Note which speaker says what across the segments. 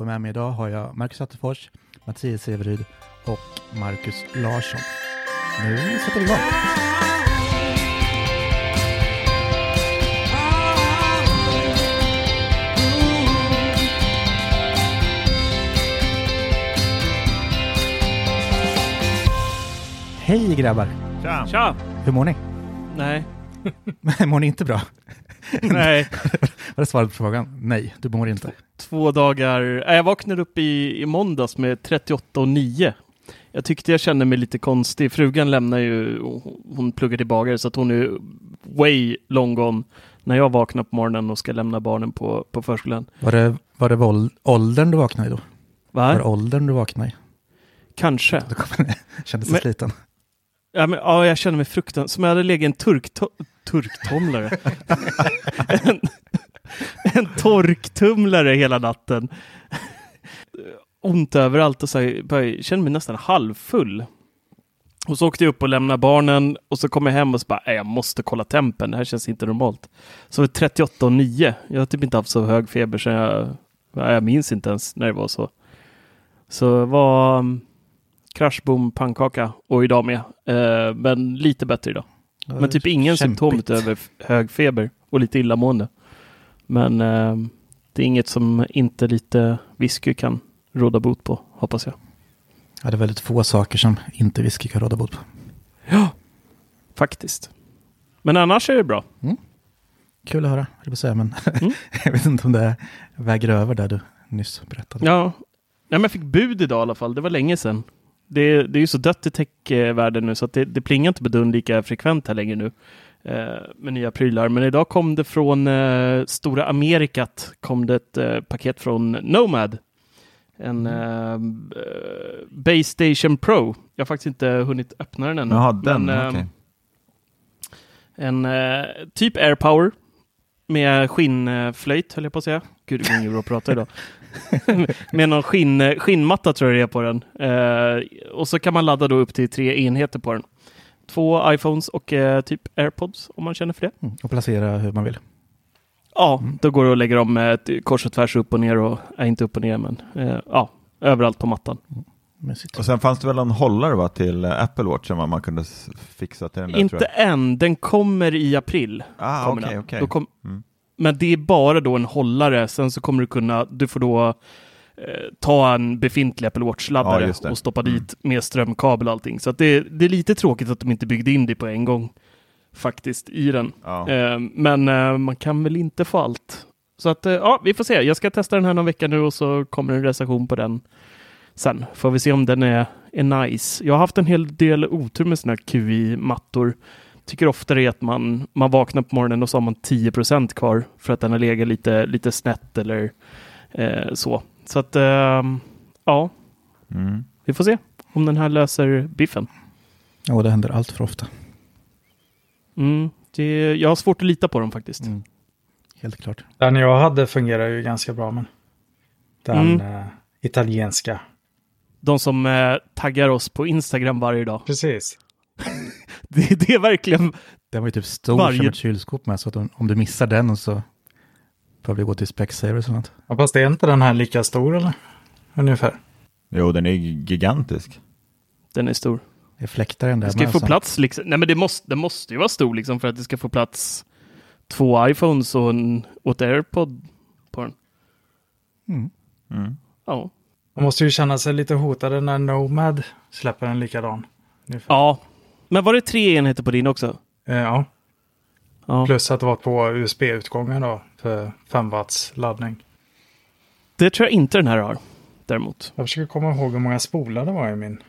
Speaker 1: och med mig idag har jag Marcus Attefors, Mattias Severyd och Marcus Larsson. Nu sätter vi igång. Hej grabbar!
Speaker 2: Tja!
Speaker 3: Tja!
Speaker 1: Hur mår ni?
Speaker 3: Nej.
Speaker 1: mår ni inte bra?
Speaker 3: Nej.
Speaker 1: Var det svaret på frågan? Nej, du mår inte.
Speaker 3: Två dagar. Jag vaknade upp i, i måndags med 38 och 9. Jag tyckte jag kände mig lite konstig. Frugan lämnar ju, hon pluggar till bagare så att hon är way long gone när jag vaknar på morgonen och ska lämna barnen på, på förskolan.
Speaker 1: Var det, var det våld, åldern du vaknade i då? Var det
Speaker 3: Va?
Speaker 1: åldern du vaknade i?
Speaker 3: Kanske.
Speaker 1: Jag- kände sig
Speaker 3: Men-
Speaker 1: sliten.
Speaker 3: Ja, men, ja, jag känner mig fruktansvärt som jag hade legat i en turkto- turktumlare. en, en torktumlare hela natten. Ont överallt och så här, jag känner mig nästan halvfull. Och så åkte jag upp och lämnade barnen och så kom jag hem och så bara, jag måste kolla tempen, det här känns inte normalt. Så var det 38 och 9. Jag har typ inte haft så hög feber sen jag, jag minns inte ens när det var så. Så det var mm, um, krasch, boom, pannkaka och idag med. Eh, men lite bättre idag. Men typ ingen
Speaker 1: Kämpigt.
Speaker 3: symptom utöver hög feber och lite illamående. Men eh, det är inget som inte lite whisky kan råda bot på, hoppas jag.
Speaker 1: Ja, det är väldigt få saker som inte whisky kan råda bot på.
Speaker 3: Ja, faktiskt. Men annars är det bra.
Speaker 1: Kul att höra, jag säga, men
Speaker 3: Mm.
Speaker 1: jag vet inte om det väger över där du nyss berättade.
Speaker 3: Ja, ja men jag fick bud idag i alla fall. Det var länge sedan. Det, det är ju så dött i techvärlden nu så att det, det plingar inte på dörren lika frekvent här längre nu eh, med nya prylar. Men idag kom det från eh, stora Amerikat kom det ett eh, paket från Nomad. En eh, eh, Base Station Pro. Jag har faktiskt inte hunnit öppna den ännu.
Speaker 2: Jaha, den,
Speaker 3: Men, eh,
Speaker 2: okej.
Speaker 3: En eh, typ AirPower med skinnflöjt höll jag på att säga. Gud, det går inget bra att prata idag. med någon skinn, skinnmatta tror jag det är på den. Eh, och så kan man ladda då upp till tre enheter på den. Två iPhones och eh, typ AirPods om man känner för det.
Speaker 1: Mm. Och placera hur man vill.
Speaker 3: Ja, då går det att lägga dem eh, ett kors och tvärs upp och ner och, äh, inte upp och ner men eh, ja, överallt på mattan.
Speaker 1: Mysigt.
Speaker 2: Och sen fanns det väl en hållare va, till eh, Apple Watch som man kunde fixa till den där,
Speaker 3: Inte
Speaker 2: tror jag.
Speaker 3: än, den kommer i april.
Speaker 2: Ah,
Speaker 3: kommer den.
Speaker 2: okej.
Speaker 3: Då kom,
Speaker 2: Mm.
Speaker 3: Men det är bara då en hållare, sen så kommer du kunna, du får då eh, ta en befintlig Apple
Speaker 2: Ja,
Speaker 3: Watch-laddare
Speaker 2: det.
Speaker 3: och stoppa
Speaker 2: Mm.
Speaker 3: dit med strömkabel och allting. Så att det, det är lite tråkigt att de inte byggde in det på en gång faktiskt i den.
Speaker 2: Ja.
Speaker 3: Eh, men eh, man kan väl inte få allt. Så att eh, ja, vi får se. Jag ska testa den här någon vecka nu och så kommer en recension på den sen. Får vi se om den är, är nice. Jag har haft en hel del otur med sådana QI-mattor. Tycker ofta det är att man, man vaknar på morgonen och så har man 10% kvar för att den har legat lite, lite snett eller eh, så. Så att ehm, ja,
Speaker 2: Mm.
Speaker 3: vi får se om den här löser biffen.
Speaker 1: Ja, det händer allt för ofta.
Speaker 3: Mm, det, jag har svårt att lita på dem faktiskt.
Speaker 1: Mm. Helt klart.
Speaker 4: Den jag hade fungerar ju ganska bra, men den
Speaker 3: Mm.
Speaker 4: eh, italienska.
Speaker 3: De som eh, taggar oss på Instagram varje dag.
Speaker 4: Precis.
Speaker 3: Det, det är verkligen...
Speaker 1: Den var ju typ stor
Speaker 3: Varje-
Speaker 1: som ett kylskåp med, så att om, om du missar den så får vi gå till Specsavers och sånt.
Speaker 4: Ja, fast är inte den här lika stor eller? Ungefär.
Speaker 2: Jo, den är gigantisk.
Speaker 3: Den är stor.
Speaker 1: Det fläktar den där
Speaker 3: Det ska ju få
Speaker 1: så-
Speaker 3: plats liksom. Nej men det måste, det måste ju vara stor liksom för att det ska få plats två iPhones och, en, och ett AirPod på den.
Speaker 1: Mm.
Speaker 2: Mm.
Speaker 3: Ja.
Speaker 4: Man måste ju känna sig lite hotade när Nomad släpper en likadan. Ungefär.
Speaker 3: ja. Men var det tre enheter på din också?
Speaker 4: Eh, ja.
Speaker 3: Ja.
Speaker 4: Plus att det var två USB-utgångar då för 5 watts laddning.
Speaker 3: Det tror jag inte den här har. Däremot.
Speaker 4: Jag försöker komma ihåg hur många spolar det var i min.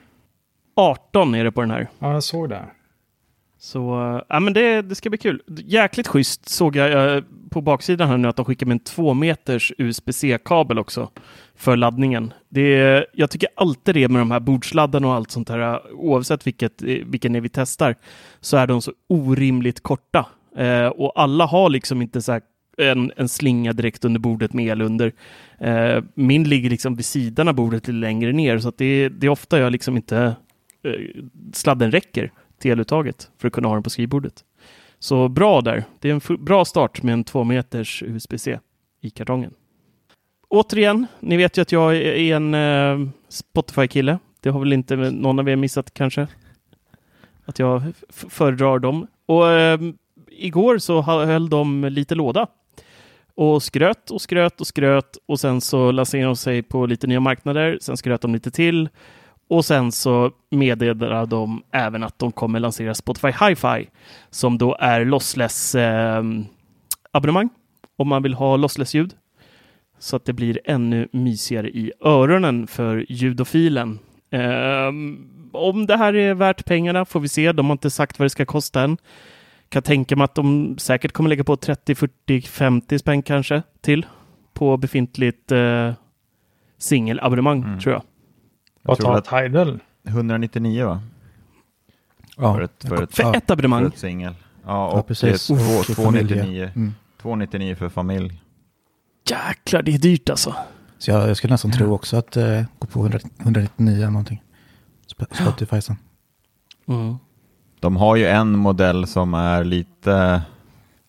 Speaker 3: 18 är det på den här.
Speaker 4: Ja, jag såg det.
Speaker 3: Så ja, men det, det ska bli kul. Jäkligt schysst såg jag äh, på baksidan här nu att de skickar med en två meters USB-C-kabel också för laddningen. Det är, jag tycker alltid det med de här bordsladdarna och allt sånt här, oavsett vilket, vilken är vi testar, så är de så orimligt korta. Eh, och alla har liksom inte så här en, en slinga direkt under bordet med el under. Eh, min ligger liksom vid sidan av bordet lite längre ner, så att det, det är ofta jag liksom inte eh, sladden räcker till eluttaget för att kunna ha den på skrivbordet. Så bra där. Det är en bra start med en två meters USB-C i kartongen. Återigen, ni vet ju att jag är en eh, Spotify-kille. Det har väl inte någon av er missat kanske? Att jag föredrar dem. Och eh, igår så höll de lite låda. Och skröt och skröt och skröt och sen så lanserade de sig på lite nya marknader. Sen skröt de lite till och sen så meddelade de även att de kommer lansera Spotify Hi-Fi som då är lossless eh, abonnemang om man vill ha lossless ljud. Så att det blir ännu mysigare i öronen för ljudofilen. Eh, om det här är värt pengarna får vi se. De har inte sagt vad det ska kosta än. Kan tänka mig att de säkert kommer lägga på 30, 40, 50 spänn kanske till på befintligt eh, singelabonnemang
Speaker 2: Mm.
Speaker 3: tror jag.
Speaker 2: Jag
Speaker 4: Vad
Speaker 2: tror
Speaker 4: tar
Speaker 2: att
Speaker 4: Tidal?
Speaker 2: 199 va?
Speaker 1: Ja,
Speaker 2: För ett, för ett,
Speaker 3: För
Speaker 1: Ja,
Speaker 3: ett
Speaker 2: för
Speaker 3: abonnemang.
Speaker 2: ett singel. Ja,
Speaker 1: Ja,
Speaker 2: och
Speaker 1: precis.
Speaker 2: det är två-
Speaker 1: Och för familjer.
Speaker 2: 299.
Speaker 1: Mm.
Speaker 2: 299 för familj.
Speaker 3: Jäklar, det är dyrt alltså.
Speaker 1: Så jag, jag skulle nästan tro också att uh, gå på 100, 199 eller någonting. Sp- Spotify sen.
Speaker 3: Mm.
Speaker 2: De har ju en modell som är lite,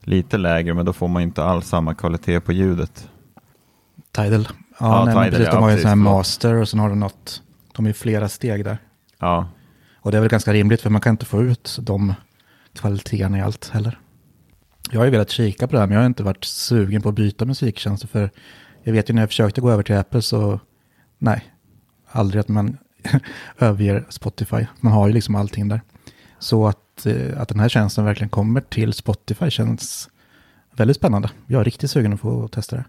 Speaker 2: lite lägre, men då får man inte alls samma kvalitet på ljudet.
Speaker 1: Tidal. Ja,
Speaker 2: Ja,
Speaker 1: nej, men
Speaker 2: Tidal,
Speaker 1: precis. De
Speaker 2: ja,
Speaker 1: har ju en sån här master och sen har de något. De är ju flera steg där.
Speaker 2: Ja,
Speaker 1: Och det är väl ganska rimligt för man kan inte få ut de kvaliteterna i allt heller. Jag har ju velat kika på det här men jag har inte varit sugen på att byta musiktjänster för jag vet ju när jag försökte gå över till Apple så nej, aldrig att man överger Spotify. Man har ju liksom allting där. Så att, eh, att den här tjänsten verkligen kommer till Spotify känns väldigt spännande. Jag är riktigt sugen att få testa det.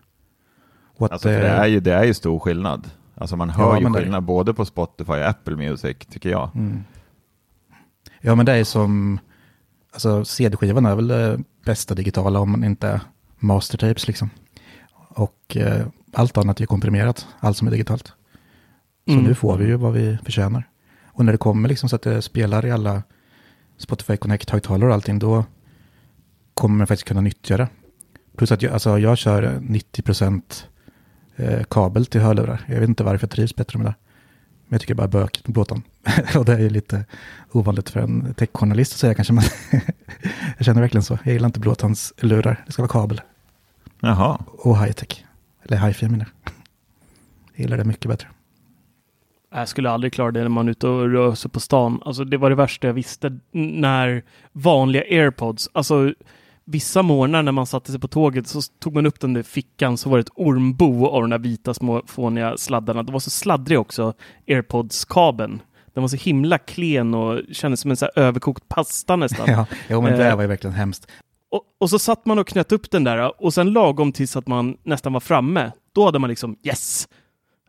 Speaker 1: Och att,
Speaker 2: alltså det
Speaker 1: eh,
Speaker 2: är, ju, det är ju stor skillnad. Alltså man hör
Speaker 1: Ja,
Speaker 2: ju
Speaker 1: men det-
Speaker 2: skillnad både på Spotify och Apple Music, tycker jag.
Speaker 1: Mm. Ja, men det är som, alltså CD-skivan är väl det bästa digitala om man inte är mastertapes liksom. Och eh, allt annat är komprimerat, allt som är digitalt. Så
Speaker 3: Mm.
Speaker 1: nu får vi ju vad vi förtjänar. Och när det kommer liksom så att det spelar i alla Spotify Connect-högtalare och allting, då kommer man faktiskt kunna nyttja det. Plus att jag, alltså jag kör 90% eh, kabel till hörlurar. Jag vet inte varför jag trivs bättre med det. Men jag tycker bara bökigt med blåtand. och det är ju lite ovanligt för en techjournalist att säga kanske. Men jag känner verkligen så. Jag gillar inte blåtandslurar. Det ska vara kabel.
Speaker 2: Jaha,
Speaker 1: Och high-tech. Eller hi-fi menar jag. Gillar det mycket bättre.
Speaker 3: Jag skulle aldrig klara det när man är ute och rör sig på stan. Alltså det var det värsta jag visste när vanliga airpods, alltså vissa morgnar när man satte sig på tåget så tog man upp den där fickan så var det ett ormbo av de där vita små fåniga sladdarna. De var så sladdriga också, airpods-kabeln. Den var så himla klen och kändes som en så här överkokt pasta nästan.
Speaker 1: Ja, jo, men det
Speaker 3: Eh.
Speaker 1: var ju verkligen hemskt.
Speaker 3: Och, och så satt man och knöt upp den där och sen lagom tills att man nästan var framme, då hade man liksom yes!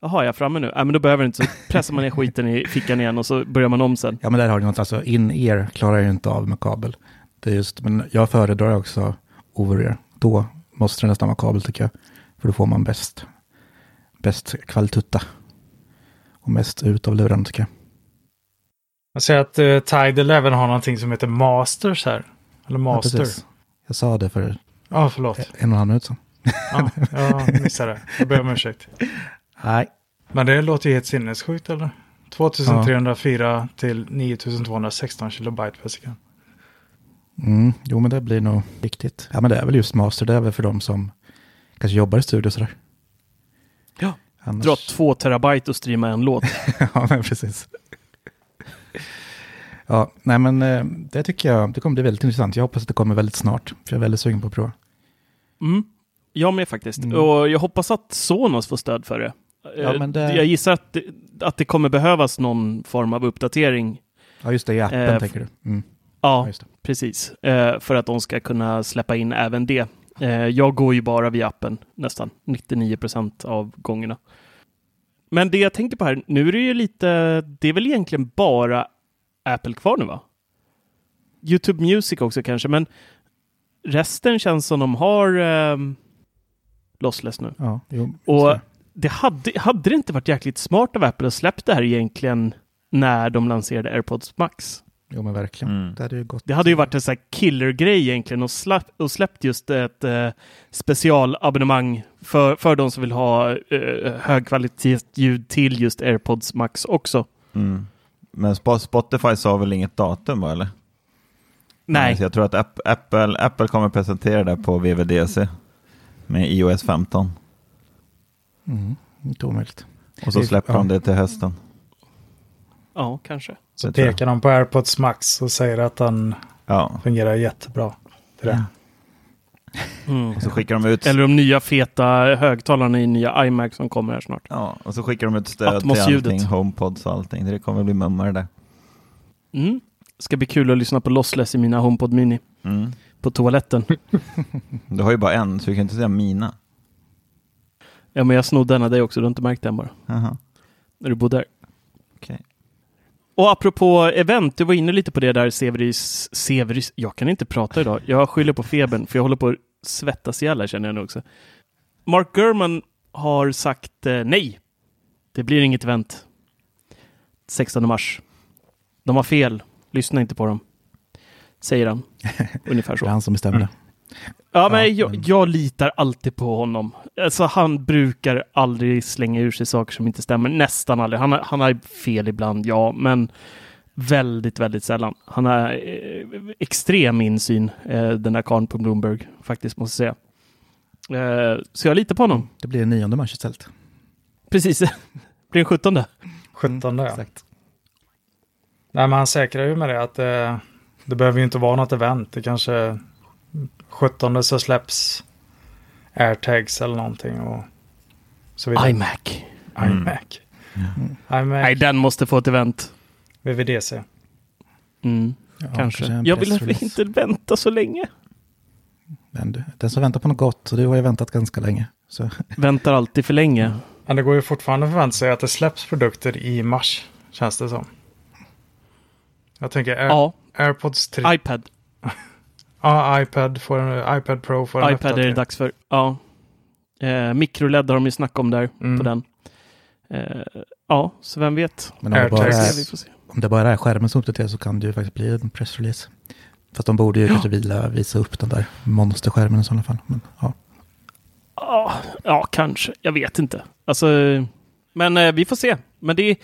Speaker 3: Jaha, jag är framme nu? Ja, men då behöver det inte, så pressar man ner skiten i fickan igen och så börjar man om sen.
Speaker 1: Ja, men där har du något, alltså in-ear klarar jag ju inte av med kabel. Det är just, men jag föredrar också over-ear. Då måste det nästan vara kabel tycker jag. För då får man bäst, bäst kvalitutta. Och mest ut av luren tycker jag.
Speaker 4: Jag ser att uh, Tidal även har någonting som heter Masters här. Eller
Speaker 1: Ja,
Speaker 4: Master. Ja.
Speaker 1: Jag sa det för
Speaker 4: förlåt.
Speaker 1: en och en halv minut sedan.
Speaker 4: Ja, jag missade det. Jag ber om ursäkt.
Speaker 1: Nej,
Speaker 4: Men det låter ju helt sinnessjukt eller? 2304 till 9216 kilobyte per sekund.
Speaker 1: mm, jo men det blir nog viktigt. Ja men det är väl just master, det är väl för de som kanske jobbar i studio sådär.
Speaker 3: Ja,
Speaker 1: Annars...
Speaker 3: Dra två terabyte och streama en låt.
Speaker 1: ja, men precis. Ja, nej men eh, det tycker jag, det kommer bli väldigt intressant. Jag hoppas att det kommer väldigt snart, för jag är väldigt sugen på att prova.
Speaker 3: Mm. Jag med faktiskt.
Speaker 1: Mm.
Speaker 3: Och jag hoppas att Sonos får stöd för det.
Speaker 1: Ja,
Speaker 3: Eh,
Speaker 1: det-
Speaker 3: Jag gissar att det, att det kommer behövas någon form av uppdatering.
Speaker 1: Ja, just det, i appen
Speaker 3: Eh,
Speaker 1: tänker du. Mm.
Speaker 3: Ja,
Speaker 1: Ja,
Speaker 3: precis. Eh, för att de ska kunna släppa in även det. Eh, jag går ju bara via appen nästan 99 procent av gångerna. Men det jag tänkte på här, nu är det ju lite, det är väl egentligen bara Apple kvar nu va? YouTube Music också kanske, men resten känns som de har eh, lossless nu.
Speaker 1: Ja, jo,
Speaker 3: Och det hade, hade det inte varit jäkligt smart av Apple att släppa det här egentligen när de lanserade AirPods Max?
Speaker 1: jo men verkligen.
Speaker 2: Mm.
Speaker 1: Det hade ju gått.
Speaker 3: Det hade ju varit en sån här killergrej egentligen och, släpp, och släppt just ett eh, specialabonnemang för, för de som vill ha eh, högkvalitetsljud till just AirPods Max också.
Speaker 2: Mm. Men Sp- Spotify sa väl inget datum va, eller?
Speaker 3: Nej,
Speaker 2: Så jag tror att App- Apple, Apple kommer presentera det på VVDC med iOS 15.
Speaker 1: Mm, inte omöjligt.
Speaker 2: Och så släpper
Speaker 1: ja.
Speaker 2: de det till hösten.
Speaker 3: ja kanske.
Speaker 4: Så pekar de på AirPods Max och säger att den
Speaker 2: Ja,
Speaker 4: fungerar jättebra. Till det.
Speaker 3: Mm.
Speaker 2: och så skickar de ut
Speaker 3: Eller de nya feta högtalarna i nya iMac som kommer här snart.
Speaker 2: Ja, och så skickar de ut stöd till allting, HomePods och allting. Det kommer bli mummar det.
Speaker 3: Mm. Ska bli kul att lyssna på Lossless i mina HomePod Mini
Speaker 2: Mm.
Speaker 3: på toaletten.
Speaker 2: Du har ju bara en, så du kan inte säga mina.
Speaker 3: Ja, men jag snodde en av dig också. Du har inte märkt den bara. När du bodde där.
Speaker 2: Okej.
Speaker 3: Och apropå event, du var inne lite på det där Severis, Severis, jag kan inte prata idag. Jag skyller på febern för jag håller på att svettas ihjäl känner jag nu också. Mark Gurman har sagt eh, nej. Det blir inget event. 16 mars. De har fel. Lyssna inte på dem. Säger han. Ungefär
Speaker 1: Det är
Speaker 3: så.
Speaker 1: han som bestämmer det.
Speaker 3: Ja, men
Speaker 1: Ja,
Speaker 3: jag, jag litar alltid på honom. Alltså, han brukar aldrig slänga ur sig saker som inte stämmer. Nästan aldrig. Han har, han har fel ibland, ja, men väldigt, väldigt sällan. Han har eh, extrem insyn, eh, den där karln på Bloomberg, faktiskt, måste jag säga. Eh, så jag litar på honom.
Speaker 1: Det blir 9 mars istället.
Speaker 3: Precis. Blir den 17.
Speaker 4: 17 ja.
Speaker 1: Exakt.
Speaker 4: Nej, men han säkrar ju med det att det, det behöver ju inte vara något event. Det kanske 17 så släpps airtags eller någonting och så vidare.
Speaker 3: iMac.
Speaker 4: iMac. iMac,
Speaker 3: Nej, den måste få ett event.
Speaker 4: VVDC.
Speaker 3: Mm,
Speaker 1: Ja,
Speaker 3: kanske.
Speaker 1: en
Speaker 3: Jag vill inte vänta så länge.
Speaker 1: Men du, den som väntar på något gott, och du har ju väntat ganska länge. Så
Speaker 3: Väntar alltid för länge.
Speaker 4: Men det går ju fortfarande att förvänta sig att det släpps produkter i mars, känns det som. Jag tänker Air,
Speaker 3: Ja,
Speaker 4: AirPods 3.
Speaker 3: iPad.
Speaker 4: ja, iPad, får en, iPad Pro får en
Speaker 3: iPad är det dags för. Ja. Eh, Microled har de ju snackat om där
Speaker 4: Mm.
Speaker 3: på den. Eh, ja, så vem vet?
Speaker 1: Men om det, bara.
Speaker 3: Vi
Speaker 1: är,
Speaker 3: får se.
Speaker 1: om det bara är skärmen som uppdateras så kan det ju faktiskt bli en pressrelease. Fast de borde ju kanske vila, visa upp den där monsterskärmen i sådana fall. Men, ja.
Speaker 3: Ja, ja, kanske. Jag vet inte. Alltså, men eh, vi får se. Men det är,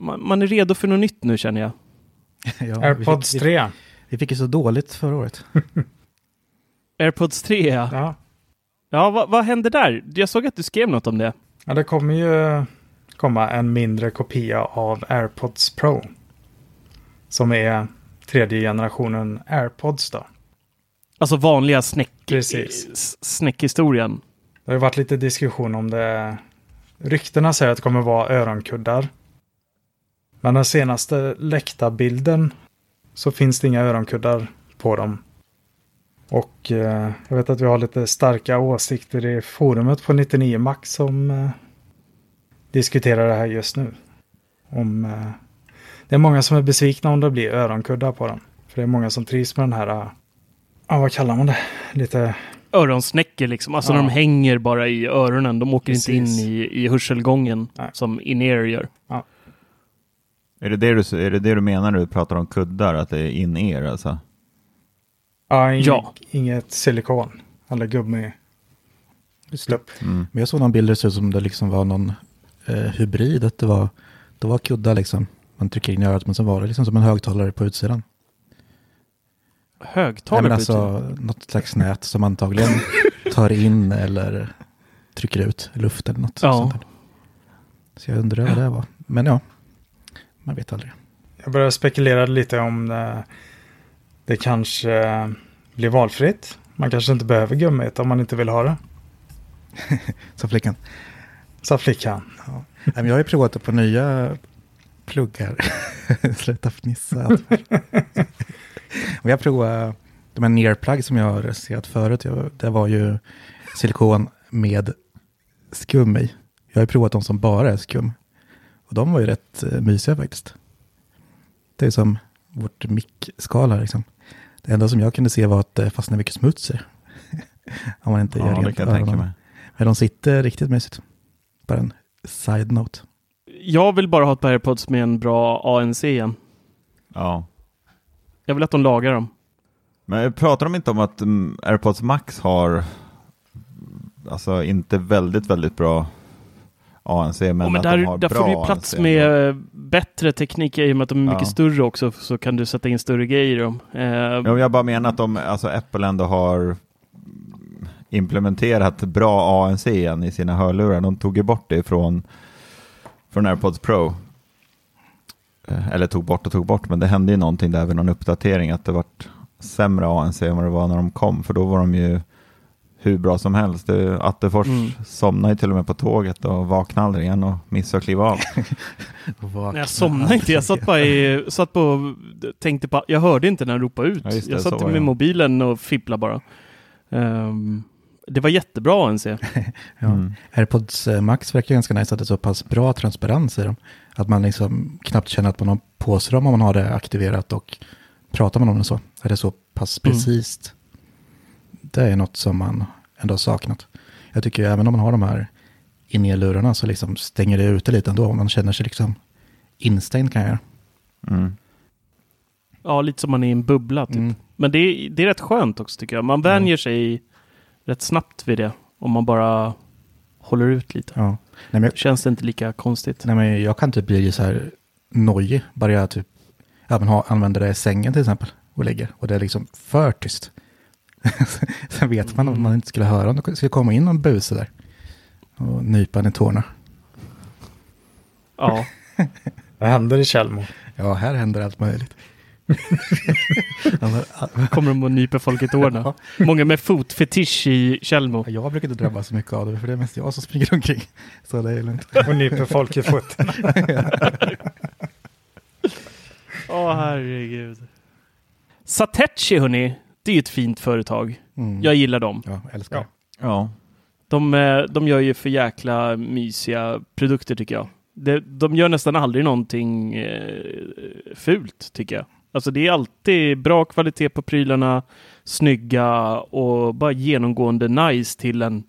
Speaker 3: man, man är redo för något nytt nu känner jag.
Speaker 1: Ja,
Speaker 4: AirPods
Speaker 1: vi, fick,
Speaker 4: 3.
Speaker 1: Vi, fick ju så dåligt förra året.
Speaker 3: AirPods 3 ja.
Speaker 4: Ja.
Speaker 3: Ja, vad, vad hände där? Jag såg att du skrev något om det.
Speaker 4: ja, det kommer ju komma en mindre kopia av AirPods Pro. Som är tredje generationen AirPods då.
Speaker 3: Alltså vanliga snäck,
Speaker 4: Precis.
Speaker 3: s- snäckhistorien.
Speaker 4: Det har ju varit lite diskussion om det. Ryktena säger att det kommer vara öronkuddar. Men den senaste läckta bilden så finns det inga öronkuddar på dem. Och eh, jag vet att vi har lite starka åsikter i forumet på 99 Max som eh, diskuterar det här just nu. Om, eh, det är många som är besvikna om det blir öronkuddar på dem. För det är många som trivs med den här, eh, ja vad kallar man det? Lite
Speaker 3: Öronsnäckor liksom. Alltså
Speaker 4: Ja.
Speaker 3: de hänger bara i öronen. De åker inte in
Speaker 4: Precis.
Speaker 3: i, i hörselgången
Speaker 4: Nej.
Speaker 3: som in-ear gör.
Speaker 2: Är det det, du, är det det du menar när du pratar om kuddar, att det är in-ear alltså?
Speaker 4: Ja, ing,
Speaker 3: Ja.
Speaker 4: inget silikon eller gummi. Slupp.
Speaker 2: Mm.
Speaker 1: Men jag såg någon bild där det såg ut som det liksom var någon eh, hybrid. Att det var, det var kuddar liksom. Man trycker in i örat men så var det liksom som en högtalare på utsidan. Nej,
Speaker 3: Högtalare
Speaker 1: men
Speaker 3: på
Speaker 1: alltså något slags nät som antagligen tar in eller trycker ut luft eller något
Speaker 3: Ja.
Speaker 1: sånt där. Så jag undrar vad det var. Men ja, man vet aldrig.
Speaker 4: Jag började spekulera lite om eh, det kanske blir valfritt. Man kanske inte behöver gummit om man inte vill ha det.
Speaker 1: Så flickan.
Speaker 4: Sa flickan.
Speaker 1: Men jag har ju provat det på nya pluggar. Sluta fnissa. och jag provade de här nearplug som jag har sett förut. Det var ju silikon med skum i. Jag har ju provat de som bara är skum. Och de var ju rätt eh, mysiga faktiskt. Det är som vårt mickskal här liksom. Det enda som jag kunde se var att det fastnade mycket smuts. Om man inte gör
Speaker 2: Ja, det
Speaker 1: rent
Speaker 2: kan jag tänka mig.
Speaker 1: Men de sitter riktigt mysigt. Bara en side-note.
Speaker 3: Jag vill bara ha ett par airpods med en bra ANC igen.
Speaker 2: Ja.
Speaker 3: Jag vill att de lagar dem.
Speaker 2: Men pratar de inte om att mm, AirPods Max har alltså inte väldigt, väldigt bra ANC, men,
Speaker 3: Men, men där,
Speaker 2: de
Speaker 3: där får du ju plats
Speaker 2: ANC
Speaker 3: med eh, bättre teknik i och med att de är mycket
Speaker 2: Ja.
Speaker 3: större också. Så kan du sätta in större grejer i dem. Eh,
Speaker 2: Ja, jag bara menar att de, alltså Apple ändå har implementerat bra ANC i sina hörlurar. De tog ju bort det från, från AirPods Pro. Eh, Eller tog bort och tog bort, men det hände ju någonting där vid någon uppdatering att det vart sämre ANC än vad det var när de kom, för då var de ju hur bra som helst. Det, Attefors
Speaker 3: Mm.
Speaker 2: somnade ju till och med på tåget och vaknade aldrig igen och missade att kliva av.
Speaker 3: Nej, jag somnade inte. Jag satt bara i, satt på, tänkte på, jag hörde inte när han ropade ut.
Speaker 2: Ja, det,
Speaker 3: jag satt med
Speaker 2: det.
Speaker 3: mobilen och fipplade bara. Ehm, det var jättebra ANC.
Speaker 1: Ja.
Speaker 2: Mm.
Speaker 1: AirPods eh, Max verkar ganska nice att det är så pass bra transparens i dem. Att man liksom knappt känner att man har på sig dem om man har det aktiverat och pratar man om det så. Är det så pass
Speaker 3: Mm.
Speaker 1: precis. Det är något som man ändå har saknat. Jag tycker ju även om man har de här in-ear-lurarna så liksom stänger det ute lite ändå. Man känner sig liksom instängd kan jag göra.
Speaker 2: Mm.
Speaker 3: Ja, lite som man är i en bubbla typ.
Speaker 1: Mm.
Speaker 3: Men det är, det är rätt skönt också tycker jag. Man vänjer sig rätt snabbt vid det. Om man bara håller ut lite.
Speaker 1: Ja. Nej, men jag,
Speaker 3: Känns det inte lika konstigt.
Speaker 1: nej, men jag kan typ bli så här nojig. Bara jag typ ja, men ha, använder det i sängen till exempel. Och ligger. Och det är liksom för tyst. Sen vet man om man inte skulle höra om det skulle komma in någon buse där. Och nypa i tårna.
Speaker 3: Ja.
Speaker 4: Vad händer i Tjällmo?
Speaker 1: Ja, här händer allt möjligt.
Speaker 3: Kommer de och nyper folk i tårna. Många med fotfetisch i Tjällmo.
Speaker 1: jag brukar inte drabbas så mycket av det, för det är mest jag som springer omkring. Så det är lugnt.
Speaker 4: Och nyper folk i foten.
Speaker 3: Åh herregud. Satechi hörni, det är ju ett fint företag.
Speaker 1: Mm.
Speaker 3: Jag gillar dem.
Speaker 1: Ja, älskar
Speaker 4: Ja.
Speaker 3: De, eh, de gör ju för jäkla mysiga produkter tycker jag. De, de gör nästan aldrig någonting eh, fult tycker jag. Alltså det är alltid bra kvalitet på prylarna, snygga och bara genomgående nice till en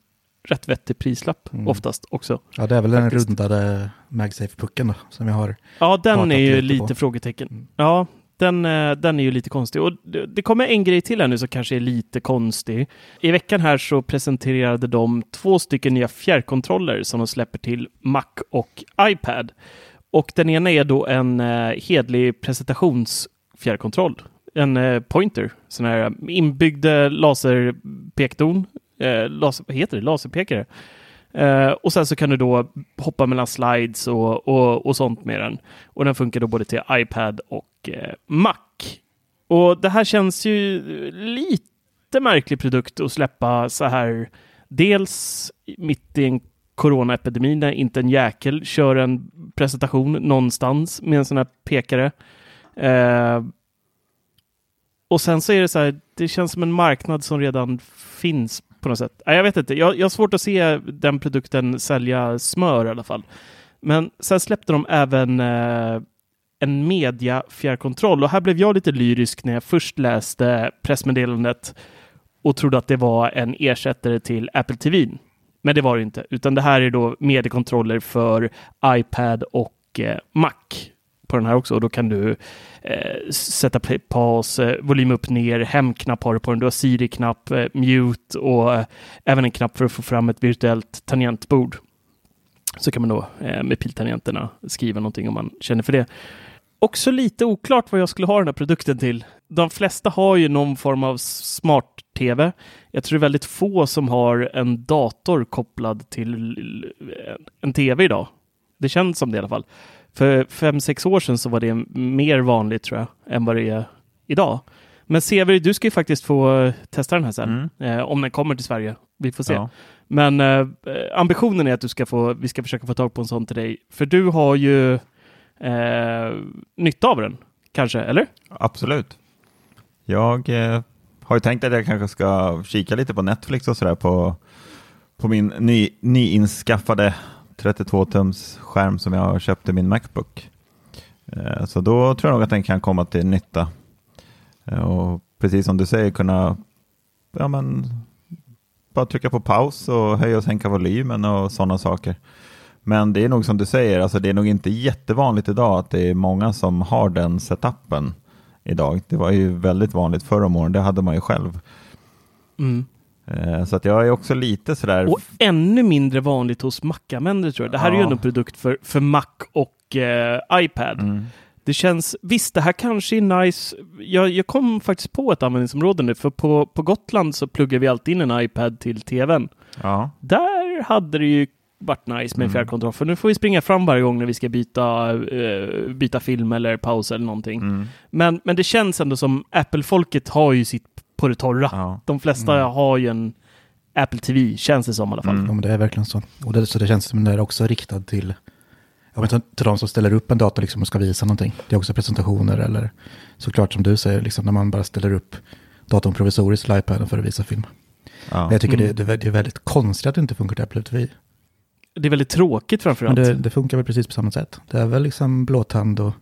Speaker 3: rätt vettig prislapp
Speaker 1: Mm.
Speaker 3: oftast också.
Speaker 1: Ja, det är väl den
Speaker 3: Faktiskt.
Speaker 1: rundade MagSafe-pucken då, som jag har.
Speaker 3: Ja, den är ju
Speaker 1: lite på.
Speaker 3: lite frågetecken.
Speaker 1: Mm.
Speaker 3: Ja, den, eh, den är ju lite konstig. Och det, kommer en grej till här nu som kanske är lite konstig. I veckan här så presenterade de två stycken nya fjärrkontroller som de släpper till Mac och iPad. Och den ena är då en eh, hedlig presentationsfjärrkontroll. En eh, pointer, sån här inbyggd eh, laserpekdon. Eh, laser, vad heter det? Laserpekare. Uh, och sen så kan du då hoppa mellan slides och, och, och sånt med den. Och den funkar då både till iPad och Mac. Och det här känns ju lite märklig produkt att släppa så här. Dels mitt i en coronaepidemi när inte en jäkel kör en presentation någonstans med en sån här pekare. Eh, och sen så är det så här, det känns som en marknad som redan finns på något sätt. Jag vet inte, jag, jag har svårt att se den produkten sälja smör i alla fall. Men sen släppte de även eh, en mediafjärrkontroll och här blev jag lite lyrisk när jag först läste pressmeddelandet och trodde att det var en ersättare till Apple TV. Men det var det inte, utan det här är då mediekontroller för iPad och eh, Mac. på den här också och då kan du eh, sätta play, paus, eh, volym upp ner, hemknapp har du på den, du har Siri-knapp, eh, mute och eh, även en knapp för att få fram ett virtuellt tangentbord. Så kan man då eh, med piltangenterna skriva någonting om man känner för det. Också lite oklart vad jag skulle ha den här produkten till. De flesta har ju någon form av smart-tv. Jag tror det är väldigt få som har en dator kopplad till en tv idag. Det känns som det i alla fall. För fem sex år sedan så var det mer vanligt tror jag än vad det är idag. Men Sever, du ska ju faktiskt få testa den här sen.
Speaker 2: Mm.
Speaker 3: Eh, om den kommer till Sverige. Vi får se.
Speaker 2: Ja.
Speaker 3: Men eh, ambitionen är att du ska få, vi ska försöka få tag på en sån till dig. För du har ju eh, nytta av den, kanske, eller?
Speaker 2: Absolut. Jag eh, har ju tänkt att jag kanske ska kika lite på Netflix och sådär på, på min ny, nyinskaffade 32-tums skärm som jag har köpt min Macbook. Eh, så då tror jag nog att den kan komma till nytta. Eh, och precis som du säger kunna ja, men, bara trycka på paus och höja och sänka volymen och sådana saker. Men det är nog som du säger, alltså det är nog inte jättevanligt idag att det är många som har den setupen idag. Det var ju väldigt vanligt förr om åren, det hade man ju själv.
Speaker 3: Mm.
Speaker 2: Eh, Så att jag är också lite sådär,
Speaker 3: Och ännu mindre vanligt hos Mac-användare tror jag. Det här är ju
Speaker 2: Ja.
Speaker 3: ändå en produkt för, för Mac och eh, iPad.
Speaker 2: mm,
Speaker 3: Det känns, visst det här kanske är nice. Jag, jag kom faktiskt på ett användningsområde nu, för på, på Gotland så pluggar vi alltid in en iPad till tvn.
Speaker 2: ja,
Speaker 3: Där hade det ju varit nice med
Speaker 2: Mm.
Speaker 3: fjärrkontroll, för nu får vi springa fram varje gång när vi ska byta, eh, byta film eller paus eller någonting.
Speaker 2: mm,
Speaker 3: Men, men det känns ändå som Apple-folket har ju sitt på det torra.
Speaker 2: ja,
Speaker 3: De flesta har ju en Apple TV, känns det som i alla fall.
Speaker 2: Mm.
Speaker 1: Ja, men det är verkligen så. Och det, så det känns som det är också riktad till, jag vet inte, till de som ställer upp en dator liksom och ska visa någonting. Det är också presentationer eller såklart som du säger, liksom, när man bara ställer upp datorn provisoriskt till iPaden för att visa film.
Speaker 2: ja.
Speaker 1: Men jag tycker
Speaker 3: Mm.
Speaker 1: det, det, är- det är väldigt konstigt att det inte funkar till Apple TV.
Speaker 3: Det är väldigt tråkigt
Speaker 1: Men
Speaker 3: framförallt.
Speaker 1: det, det funkar väl precis på samma sätt. Det är väl liksom blåtand och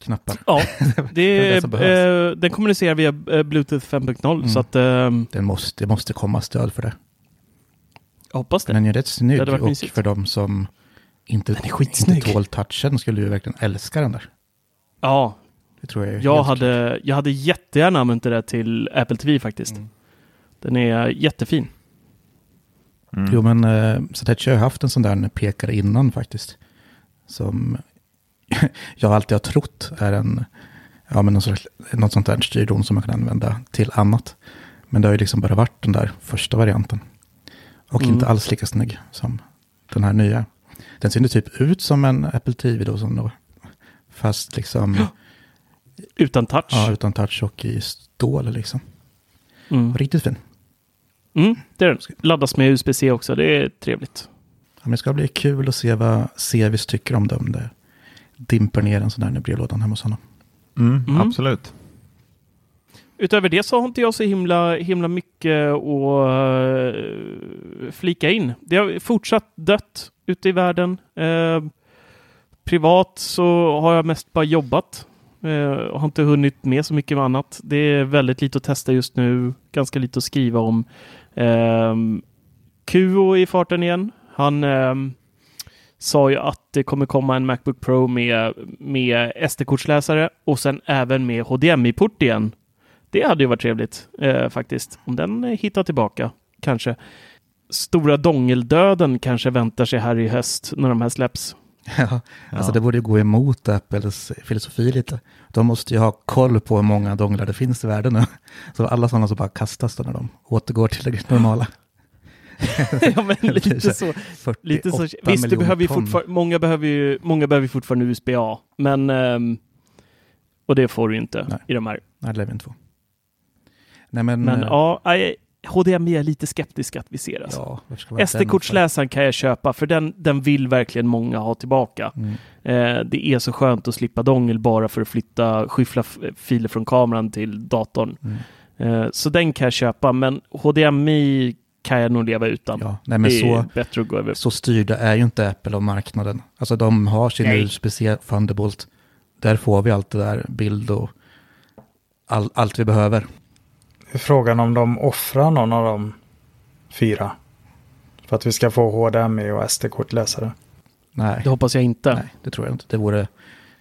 Speaker 1: knappar.
Speaker 3: Ja, det
Speaker 1: är det
Speaker 3: är,
Speaker 1: som behövs.
Speaker 3: eh, den kommunicerar via eh, Bluetooth 5.0
Speaker 1: Mm.
Speaker 3: så att ehm,
Speaker 1: Det måste, det måste komma stöd för det.
Speaker 3: jag hoppas det.
Speaker 1: Den är rätt snygg och
Speaker 3: mysigt.
Speaker 1: för de som inte,
Speaker 3: Den
Speaker 1: inte tål touchen skulle ju verkligen älska den där.
Speaker 3: Ja,
Speaker 1: Det tror jag
Speaker 3: jag hade, jag hade jättegärna använt det där till Apple TV faktiskt.
Speaker 1: Mm.
Speaker 3: Den är jättefin.
Speaker 2: Mm.
Speaker 1: Jo, men eh, Satechi har haft en sån där pekare innan faktiskt. Som jag alltid har trott är en, ja men något, sorts, något sånt där styrdon som man kan använda till annat. Men det har ju liksom bara varit den där första varianten. Och
Speaker 3: Mm.
Speaker 1: inte alls lika snygg som den här nya. Den ser typ ut som en Apple TV då, som då fast liksom
Speaker 3: Utan touch.
Speaker 1: ja, utan touch och i stål liksom.
Speaker 3: Mm.
Speaker 1: Riktigt fin.
Speaker 3: Mm, det är den. Laddas med USB-C också, det är trevligt.
Speaker 1: Ja, men det ska bli kul att se vad Sevis tycker om det. Om det dimper ner en sån där i brevlådan hemma hos honom.
Speaker 2: Mm,
Speaker 3: Mm.
Speaker 2: Absolut.
Speaker 3: Utöver det så har inte jag så himla, himla mycket att eh, flika in. Det har fortsatt dött ute i världen. Eh, privat så har jag mest bara jobbat eh, och har inte hunnit med så mycket med annat. Det är väldigt lite att testa just nu, ganska lite att skriva om. Eh, Kuo i farten igen. Han eh, sa ju att det kommer komma en Macbook Pro med, med SD-kortsläsare och sen även med HDMI-port igen. Det hade ju varit trevligt eh, faktiskt. Om den hittar tillbaka, kanske. Stora dongeldöden kanske väntar sig här i höst när de här släpps.
Speaker 1: Ja, alltså
Speaker 2: Ja.
Speaker 1: det borde ju gå emot Apples filosofi lite. De måste ju ha koll på hur många donglar det finns i världen nu. Så alla sådana som bara kastas då när de återgår till det normala.
Speaker 3: ja, men lite så.
Speaker 1: 48
Speaker 3: Lite så. Visst,
Speaker 1: miljoner
Speaker 3: behöver ju många, behöver ju, många behöver ju fortfarande USB-A. Men... ehm, och det får du inte
Speaker 1: Nej.
Speaker 3: i de här.
Speaker 1: Nej, det lär vi inte få. Nej, men...
Speaker 3: Men
Speaker 1: eh,
Speaker 3: ja, HDMI är lite skeptisk att vi ser. Alltså.
Speaker 1: ja
Speaker 3: SD-kortsläsaren kan jag köpa, för den, den vill verkligen många ha tillbaka.
Speaker 1: Mm.
Speaker 3: Eh, det är så skönt att slippa dongel bara för att flytta, skyffla filer från kameran till datorn.
Speaker 1: Mm.
Speaker 3: Eh, så den kan jag köpa, men HDMI kan jag nog leva utan.
Speaker 1: Ja, nej men
Speaker 3: det är
Speaker 1: så,
Speaker 3: bättre att gå över.
Speaker 1: så styrda är ju inte Apple av marknaden. Alltså de har sin. USB-C Thunderbolt. Där får vi allt det där, bild och all, allt vi behöver.
Speaker 4: Frågan om de offrar någon av de fyra. För att vi ska få HDMI och SD-kortläsare.
Speaker 1: Nej,
Speaker 3: Det hoppas jag inte.
Speaker 1: nej, det tror jag inte. Det vore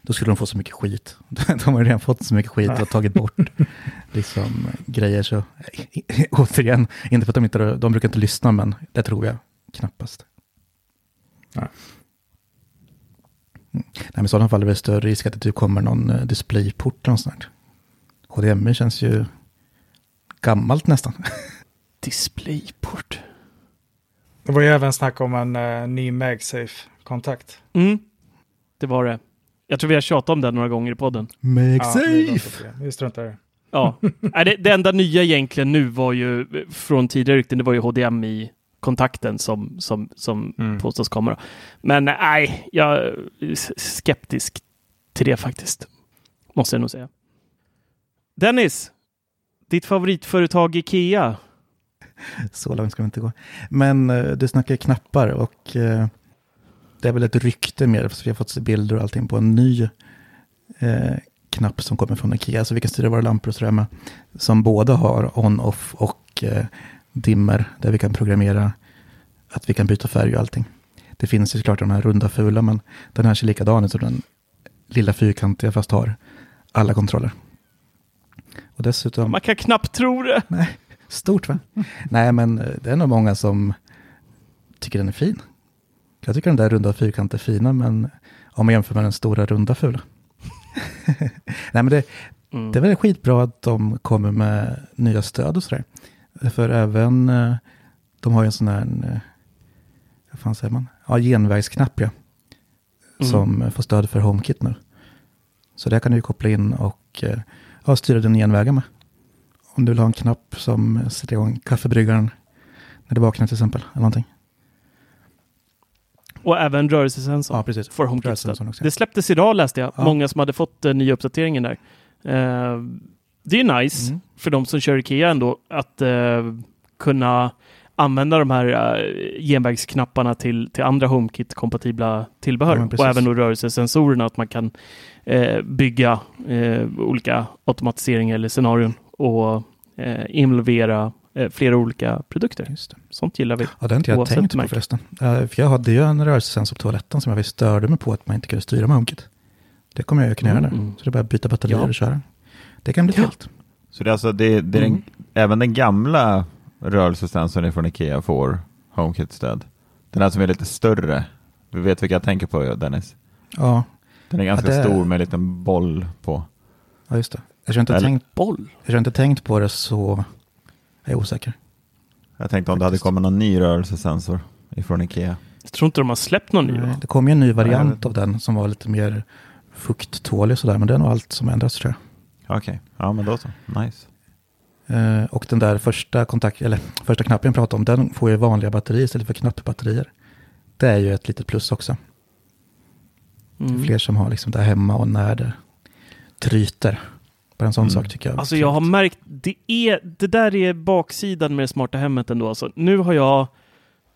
Speaker 1: då skulle de få så mycket skit. De har ju redan fått så mycket skit och tagit bort liksom, grejer. Så återigen, inte för att de inte de brukar inte lyssna, men det tror jag knappast.
Speaker 4: Nej.
Speaker 1: Mm. Nej, men i sådana fall är det större risk att det typ kommer någon eh, displayport eller något sånt. där. HDMI känns ju gammalt nästan.
Speaker 3: Displayport.
Speaker 4: Det var ju även snack om en eh, ny MagSafe-kontakt.
Speaker 3: Mm, det var det. Jag tror vi har tjatat om det några gånger i podden.
Speaker 4: Ja,
Speaker 1: MagSafe!
Speaker 4: det. Vi struntar i det.
Speaker 3: Ja, Nej, det, det enda nya egentligen nu var ju från tidigare rykten, det var ju HDMI-kontakten som, som, som
Speaker 4: Mm.
Speaker 3: påstås komma. då. Men nej, jag är skeptisk till det faktiskt. Måste jag nog säga. Dennis, ditt favoritföretag Ikea.
Speaker 1: Så långt ska vi inte gå. Men eh, du snackar knappar och eh, det är väl ett rykte mer, för vi har fått se bilder och allting på en ny eh, knapp som kommer från Ikea, så vi kan styra våra lampor och sådär med, som både har on-off och eh, dimmer, där vi kan programmera att vi kan byta färg och allting. Det finns ju såklart de här runda fula, men den här ser likadan ut som den lilla fyrkantiga, fast har alla kontroller. Och dessutom...
Speaker 3: Man kan knappt tro det.
Speaker 1: Stort va? Nej, men eh, det är nog många som tycker den är fin. Jag tycker den där runda fyrkanten är fina, men om man jämför med den stora runda fula. Nej, men det,
Speaker 3: Mm.
Speaker 1: det är väl skitbra att de kommer med nya stöd och sådär. För även, eh, de har ju en sån här, eh, vad fan säger man? Ja, genvägsknapp ja.
Speaker 3: Mm.
Speaker 1: Som får stöd för HomeKit nu. Så där kan du ju koppla in och eh, ja, styra din genvägar med. Om du vill ha en knapp som sätter igång kaffebryggaren när du vaknar till exempel. Eller någonting.
Speaker 3: Och även rörelsesensor
Speaker 1: Ja, precis.
Speaker 3: för HomeKit.
Speaker 1: Rörelsesensorn.
Speaker 3: Det släpptes idag läste jag.
Speaker 1: Ja.
Speaker 3: Många som hade fått uh, nya uppdateringen där. Eh, det är nice
Speaker 1: Mm.
Speaker 3: för de som kör Ikea ändå att eh, kunna använda de här uh, genvägsknapparna till, till andra HomeKit-kompatibla tillbehör.
Speaker 1: Ja,
Speaker 3: och även då rörelsesensorerna, att man kan eh, bygga eh, olika automatiseringar eller scenarion och involvera flera olika produkter.
Speaker 1: Just det.
Speaker 3: Sånt gillar vi.
Speaker 1: Ja, det har inte jag tänkt på förresten. För jag hade ju en rörelsesensor på toaletten som jag visst störde mig på att man inte kunde styra med HomeKit. Det kommer jag ju kunna göra nu.
Speaker 3: Mm.
Speaker 1: Så det är bara att byta batterier
Speaker 3: Ja.
Speaker 1: och köra. Det kan bli
Speaker 3: Ja.
Speaker 1: helt.
Speaker 2: Så det är alltså, det, det är
Speaker 3: Mm.
Speaker 2: den, även den gamla rörelsesensorn från Ikea får HomeKit-stöd. Den här som är lite större. Du vet vilka jag tänker på Dennis?
Speaker 1: Ja,
Speaker 2: Den är ganska
Speaker 1: Ja, det-
Speaker 2: stor med en liten boll på.
Speaker 1: ja just det. Jag har inte,
Speaker 2: Eller-
Speaker 1: tänkt,
Speaker 3: Boll.
Speaker 1: jag har inte tänkt på det så jag är osäker.
Speaker 2: Jag tänkte om det hade
Speaker 1: Faktiskt.
Speaker 2: kommit någon ny rörelsesensor ifrån Ikea.
Speaker 3: Jag tror inte de har släppt någon ny.
Speaker 1: Nej? Det kom ju en ny variant
Speaker 2: vet
Speaker 1: av den som var lite mer fukttålig sådär. Men det är nog allt som ändras tror jag.
Speaker 2: Okej, ja men då så. Nice.
Speaker 1: Eh, och den där första, kontakt, eller första knappen jag pratade om, den får ju vanliga batterier istället för knappbatterier. Det är ju ett litet plus också.
Speaker 3: Mm.
Speaker 1: fler som har liksom det hemma och när det tryter. Bara en sån
Speaker 2: Mm.
Speaker 1: sak tycker jag.
Speaker 3: Alltså jag har märkt, det, är, det där är baksidan med det smarta hemmet ändå. Alltså, nu har jag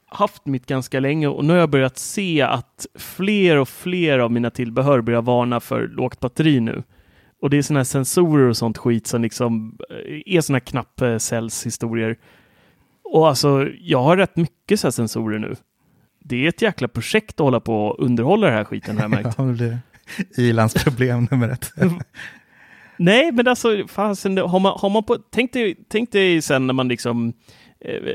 Speaker 3: haft mitt ganska länge och nu har jag börjat se att fler och fler av mina tillbehör börjar varna för lågt batteri nu. Och det är sådana här sensorer och sånt skit som liksom eh, är sådana här knappcellshistorier. Och alltså, jag har rätt mycket så här sensorer nu. Det är ett jäkla projekt att hålla på och underhålla den här skiten har jag märkt.
Speaker 1: Ja, det blir Ilans problem nummer ett.
Speaker 3: Nej, men alltså, fasen, har man, har man på, tänk, dig, tänk dig sen när man liksom, eh,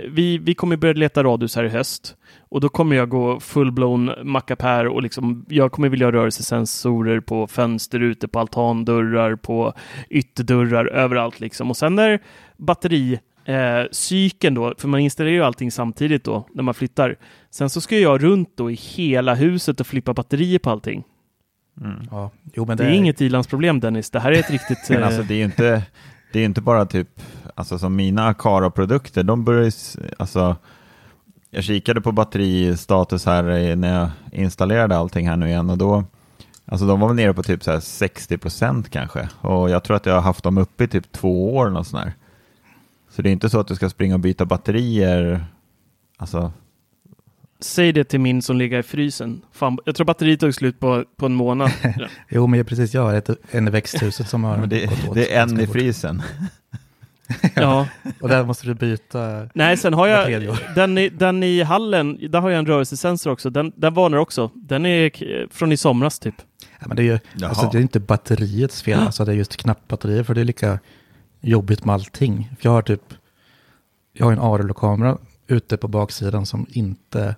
Speaker 3: vi, vi kommer börja leta radhus här i höst och då kommer jag gå full-blown mackapär och liksom, jag kommer vilja ha rörelsesensorer på fönsterrutor, på altandörrar, på ytterdörrar, överallt liksom. Och sen när batteri eh, cykeln då, för man installerar ju allting samtidigt då när man flyttar. Sen så ska jag runt då i hela huset och flippa batterier på allting.
Speaker 2: Mm.
Speaker 1: Ja, jo, men
Speaker 3: Det är inget ilandsproblem Dennis, det här är ett riktigt...
Speaker 2: Men
Speaker 3: eh,
Speaker 2: alltså det är ju inte, det är inte bara typ, alltså som mina Acaro-produkter, de börjar ju alltså jag kikade på batteristatus här när jag installerade allting här nu igen och då, alltså de var väl nere på typ så här 60% kanske och jag tror att jag har haft dem uppe i typ två år eller sånt där. Så det är inte så att du ska springa och byta batterier, alltså
Speaker 3: Säg det till min som ligger i frysen. Fan, jag tror batteriet tog slut på, på en månad.
Speaker 1: Jo, men jag precis, jag har ett, en i växthuset som har
Speaker 2: men det,
Speaker 1: gått åt
Speaker 2: det är en i frysen.
Speaker 3: Ja.
Speaker 1: Och där måste du byta.
Speaker 3: Nej, sen har jag den i, den i hallen. Där har jag en rörelsesensor också. Den, den varnar också. Den är från i somras typ.
Speaker 1: Ja, men det är ju alltså, det är inte batteriets fel, alltså det är just knappbatterier, för det är lika jobbigt med allting. För jag har typ, jag har en Arlo-kamera ute på baksidan som inte,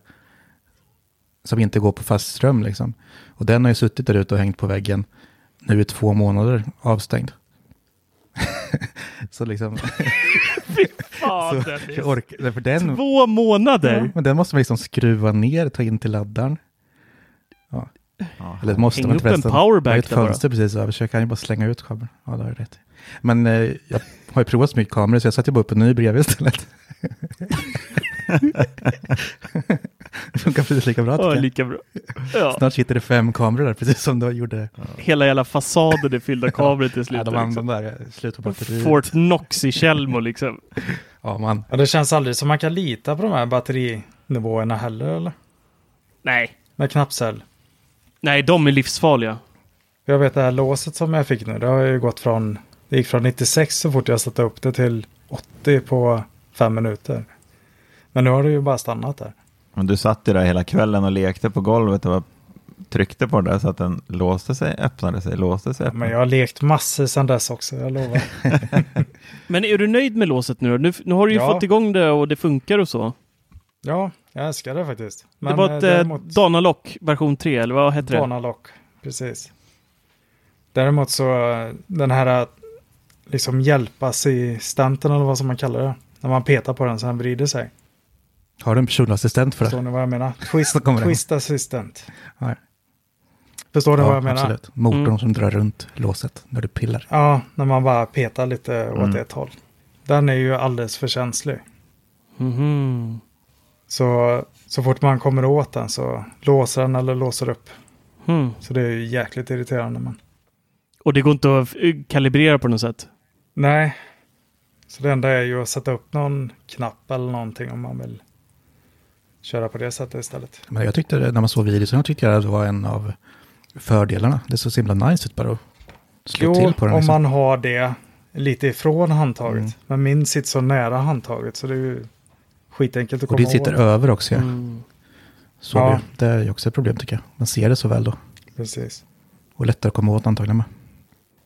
Speaker 1: som inte går på fast ström liksom. Och den har ju suttit där ute och hängt på väggen nu i två månader avstängd. så liksom,
Speaker 3: Fan,
Speaker 1: så,
Speaker 3: Dennis.
Speaker 1: jag orkar, för den,
Speaker 3: Två månader!
Speaker 1: ja, men den måste man liksom skruva ner, ta in till laddaren.
Speaker 2: Ja.
Speaker 1: Eller det måste
Speaker 3: Häng
Speaker 1: man
Speaker 3: upp en.
Speaker 1: Jag har ett
Speaker 3: där bara.
Speaker 1: fönster precis över så jag kan ju bara slänga ut kameran. Ja, det har rätt. Men eh, jag har ju provat så mycket kameror så jag satte bara upp en ny bredvid istället. Det funkar precis lika bra.
Speaker 3: Ja, lika bra. Ja.
Speaker 1: Snart sitter det fem kameror där, precis som du gjorde.
Speaker 3: Hela jävla fasaden är fylld av kameror till
Speaker 1: Ja,
Speaker 3: slut.
Speaker 1: de
Speaker 3: liksom.
Speaker 1: andra där, slut på batteriet.
Speaker 3: Fort Knox i Tjällmo liksom.
Speaker 1: Ja, man.
Speaker 4: Ja, det känns aldrig som man kan lita på de här batterinivåerna heller, eller?
Speaker 3: Nej.
Speaker 4: Med knappcell.
Speaker 3: Nej, de är livsfarliga.
Speaker 4: Jag vet det här låset som jag fick nu, det har ju gått från, det gick från 96 så fort jag satte upp det till 80 på fem minuter. Men nu har det ju bara stannat där.
Speaker 2: Men du satt ju där hela kvällen och lekte på golvet och tryckte på det där så att den låste sig, öppnade sig, låste sig.
Speaker 4: Men
Speaker 2: Öppnade.
Speaker 4: jag har lekt massor sedan dess också, jag lovar.
Speaker 3: Men är du nöjd med låset nu? Nu, nu har du ju
Speaker 4: Ja.
Speaker 3: fått igång det och det funkar och så.
Speaker 4: Ja, jag älskar det faktiskt. Men
Speaker 3: det var
Speaker 4: eh,
Speaker 3: ett eh,
Speaker 4: däremot-
Speaker 3: Danalock version 3, eller vad hette det?
Speaker 4: Danalock, precis. Däremot så den här eh, liksom hjälpassistenten eller vad som man kallar det. När man petar på den så den vrider sig.
Speaker 1: Har du en personlig assistent för
Speaker 4: Förstår
Speaker 1: det?
Speaker 4: ni vad jag menar? Twist, twist assistant.
Speaker 1: Nej.
Speaker 4: Förstår ni vad
Speaker 1: Ja,
Speaker 4: jag menar?
Speaker 1: absolut. Motorn
Speaker 3: Mm.
Speaker 1: som drar runt låset när du pillar.
Speaker 4: Ja, när man bara petar lite åt
Speaker 2: Mm.
Speaker 4: ett håll. Den är ju alldeles för känslig.
Speaker 3: Mhm.
Speaker 4: Så, så fort man kommer åt den så låser den eller låser upp.
Speaker 3: Hmm.
Speaker 4: Så det är ju jäkligt irriterande. Men...
Speaker 3: Och det går inte att kalibrera på något sätt?
Speaker 4: Nej. Så det enda är ju att sätta upp någon knapp eller någonting om man vill köra på det sättet istället.
Speaker 1: Men jag tyckte, när man såg videon, tyckte jag att det var en av fördelarna. Det såg så himla nice ut bara att slå
Speaker 4: Jo,
Speaker 1: till på den.
Speaker 4: om
Speaker 1: liksom.
Speaker 4: man har det lite ifrån handtaget.
Speaker 1: Mm.
Speaker 4: Men min sitter så nära handtaget så det är ju skitenkelt att
Speaker 1: Och
Speaker 4: komma
Speaker 1: det sitter
Speaker 4: åt.
Speaker 1: över också. Ja.
Speaker 3: Mm.
Speaker 1: Så
Speaker 4: Ja.
Speaker 1: det, är ju också ett problem tycker jag. Man ser det så väl då.
Speaker 4: Precis.
Speaker 1: Och lättare att komma åt antagligen med.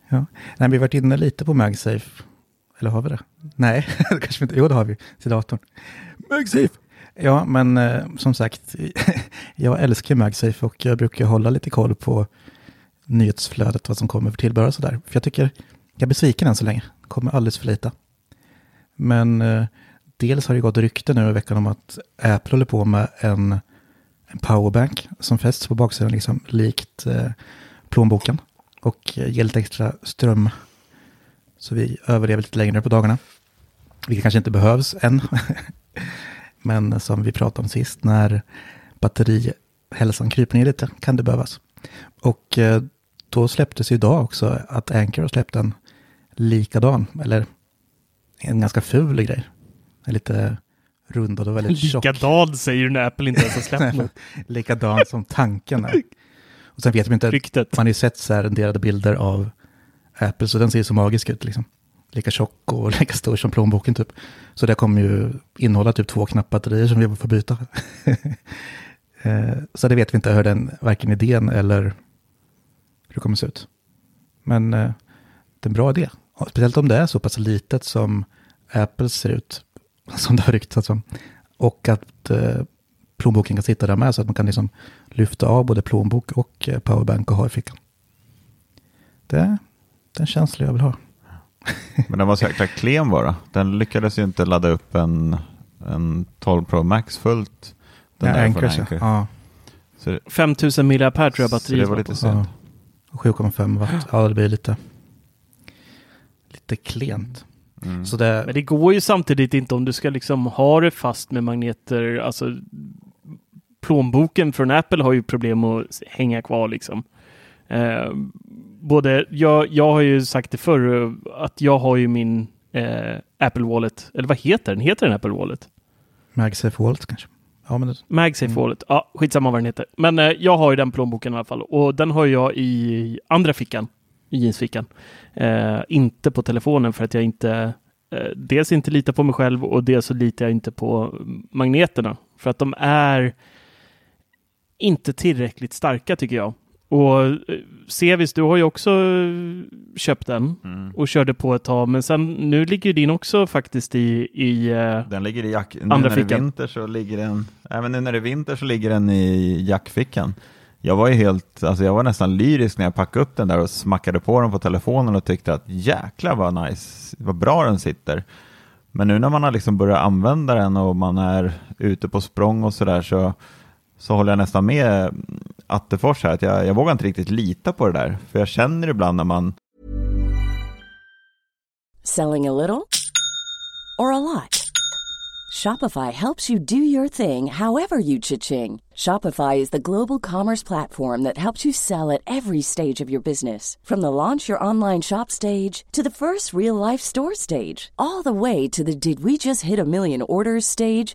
Speaker 1: Ja. Nej, vi har varit inne lite på MagSafe. Eller har vi det? Nej, det kanske vi inte. Jo, det har vi. Till datorn. MagSafe! Ja, men eh, som sagt, jag älskar MagSafe och jag brukar hålla lite koll på nyhetsflödet, vad som kommer för tillbehör och sådär. För jag tycker, jag är besviken än så länge. Kommer alldeles för lite. Men eh, dels har det gått rykte nu i veckan om att Apple håller på med en, en powerbank som fästs på baksidan, liksom likt eh, plånboken. Och eh, ger lite extra ström. Så vi överlever lite längre på dagarna. Vilket kanske inte behövs än. Men som vi pratade om sist, när batterihälsan kryper ner lite kan det behövas. Och eh, då släpptes idag också att Anchor har släppt en likadan, eller en ganska ful grej. En lite rundad och väldigt tjock.
Speaker 3: Likadan säger du när Apple inte ens har släppt något.
Speaker 1: Likadan som tanken är. Och sen vet vi inte,
Speaker 3: Ryktet.
Speaker 1: man har ju sett så här renderade bilder av Apple, så den ser ju så magisk ut liksom. Lika tjock och lika stor som plånboken typ. Så det kommer ju innehålla typ två knappbatterier som vi får byta. Eh, så det vet vi inte hur den, varken idén eller hur det kommer se ut. Men eh, det är en bra idé. Speciellt om det är så pass litet som Apple ser ut, som det har ryktats om. Och att eh, plånboken kan sitta där med så att man kan liksom lyfta av både plånbok och powerbank och ha i fickan. Det, det är en känsla jag vill ha.
Speaker 2: Men den var så jäkla klen bara. Den lyckades ju inte ladda upp en, en 12 Pro Max fullt. Den
Speaker 1: Ja,
Speaker 2: där
Speaker 1: Anchor,
Speaker 2: från
Speaker 1: så. Ja,
Speaker 2: Så,
Speaker 3: 5000 mAh tror jag
Speaker 2: så
Speaker 3: batteriet
Speaker 2: det var lite
Speaker 1: ja.
Speaker 2: synd.
Speaker 1: 7,5 watt. Ja, det blir lite, lite klent.
Speaker 2: Mm.
Speaker 1: Så det,
Speaker 3: Men det går ju samtidigt inte om du ska liksom ha det fast med magneter. Alltså plånboken från Apple har ju problem att hänga kvar liksom. Eh, både, jag, jag har ju sagt det förr att jag har ju min eh, Apple Wallet, eller vad heter den? Heter den Apple Wallet?
Speaker 1: MagSafe Wallet kanske. Ja, men det,
Speaker 3: MagSafe
Speaker 1: Mm.
Speaker 3: Wallet. Ja, skitsamma vad den heter. Men eh, jag har ju den plånboken i alla fall och den har jag i andra fickan, i jeansfickan. Eh, inte på telefonen för att jag inte eh, dels inte litar på mig själv och dels så litar jag inte på magneterna för att de är inte tillräckligt starka tycker jag. Och eh, Sevis, du har ju också eh, köpt den
Speaker 2: Mm.
Speaker 3: och körde på ett tag, men sen nu ligger din också faktiskt i, i eh,
Speaker 2: Den ligger i jack... Nu
Speaker 3: Andra
Speaker 2: när det är
Speaker 3: fickan.
Speaker 2: vinter så ligger den... Även nu när det är vinter så ligger den i jackfickan. Jag var ju helt, alltså jag var nästan lyrisk när jag packade upp den där och smackade på den på telefonen och tyckte att jäklar vad nice, vad bra den sitter. Men nu när man har liksom börjat använda den och man är ute på språng och sådär så, så så håller jag nästan med Attefors här, att jag, jag vågar inte riktigt lita på det där. För jag känner ibland när man
Speaker 5: Selling a little or a lot? Shopify helps you do your thing however you cha-ching. Shopify is the global commerce platform that helps you sell at every stage of your business. From the launch your online shop stage to the first real life store stage, all the way to the did we just hit a million orders stage.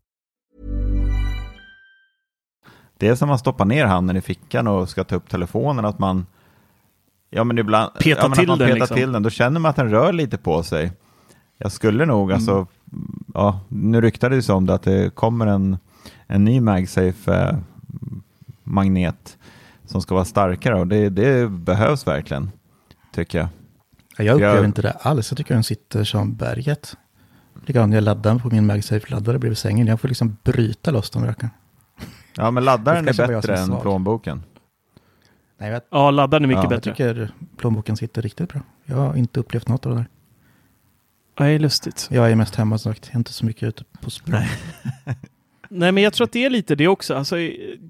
Speaker 2: Det är som att stoppa ner handen i fickan och ska ta upp telefonen, att man Ja men ibland
Speaker 3: Peta
Speaker 2: ja, men
Speaker 3: till
Speaker 2: att man
Speaker 3: den,
Speaker 2: petar
Speaker 3: liksom.
Speaker 2: till den, då känner man att den rör lite på sig. Jag skulle nog, alltså, ja, nu ryktades det om det att det kommer en, en ny MagSafe eh, magnet som ska vara starkare och det, det behövs verkligen, tycker jag.
Speaker 1: Ja, Jag upplever
Speaker 2: Jag-
Speaker 1: inte det alls. Jag tycker den sitter som berget. Likadant när jag laddar på min MagSafe-laddare bredvid sängen. Jag får liksom bryta loss den verkligen.
Speaker 2: Ja men laddaren
Speaker 1: Det
Speaker 2: är
Speaker 1: jag
Speaker 2: bättre
Speaker 1: är
Speaker 2: än plånboken.
Speaker 1: Nej, jag,
Speaker 3: Ja, laddaren är mycket
Speaker 2: Ja,
Speaker 1: jag
Speaker 3: bättre.
Speaker 1: tycker plånboken sitter riktigt bra. Jag har inte upplevt något av det där.
Speaker 3: Nej, lustigt.
Speaker 1: Jag är mest hemma som sagt. Jag är inte så mycket ute på språng.
Speaker 3: Nej, men jag tror att det är lite det också. Alltså,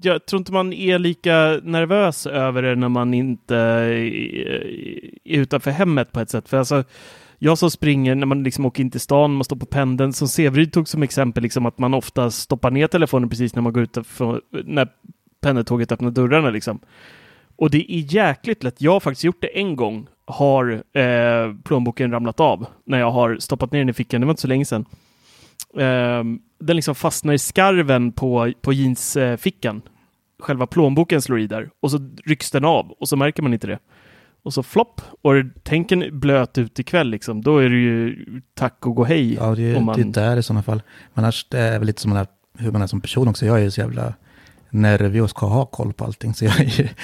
Speaker 3: jag tror inte man är lika nervös över det när man inte är utanför hemmet på ett sätt. För alltså, jag som springer när man liksom åker in till stan, man står på pendeln, som Severyd tog som exempel, liksom att man ofta stoppar ner telefonen precis när man går ut från, när pendeltåget öppnar dörrarna liksom. Och det är jäkligt lätt. Jag har faktiskt gjort det en gång. Har eh, plånboken ramlat av när jag har stoppat ner den i fickan. Det var inte så länge sedan. Eh, den liksom fastnar i skarven på, på jeansfickan. Eh, Själva plånboken slår i där och så rycks den av och så märker man inte det. Och så flopp och tänk en blöt ut ikväll liksom. Då är det ju tack och gå hej.
Speaker 1: Ja, det är,
Speaker 3: om man...
Speaker 1: det är där i sådana fall. Men annars det är väl lite som man är, hur man är som person också. Jag är ju så jävla nervig och ska ha koll på allting. Så jag,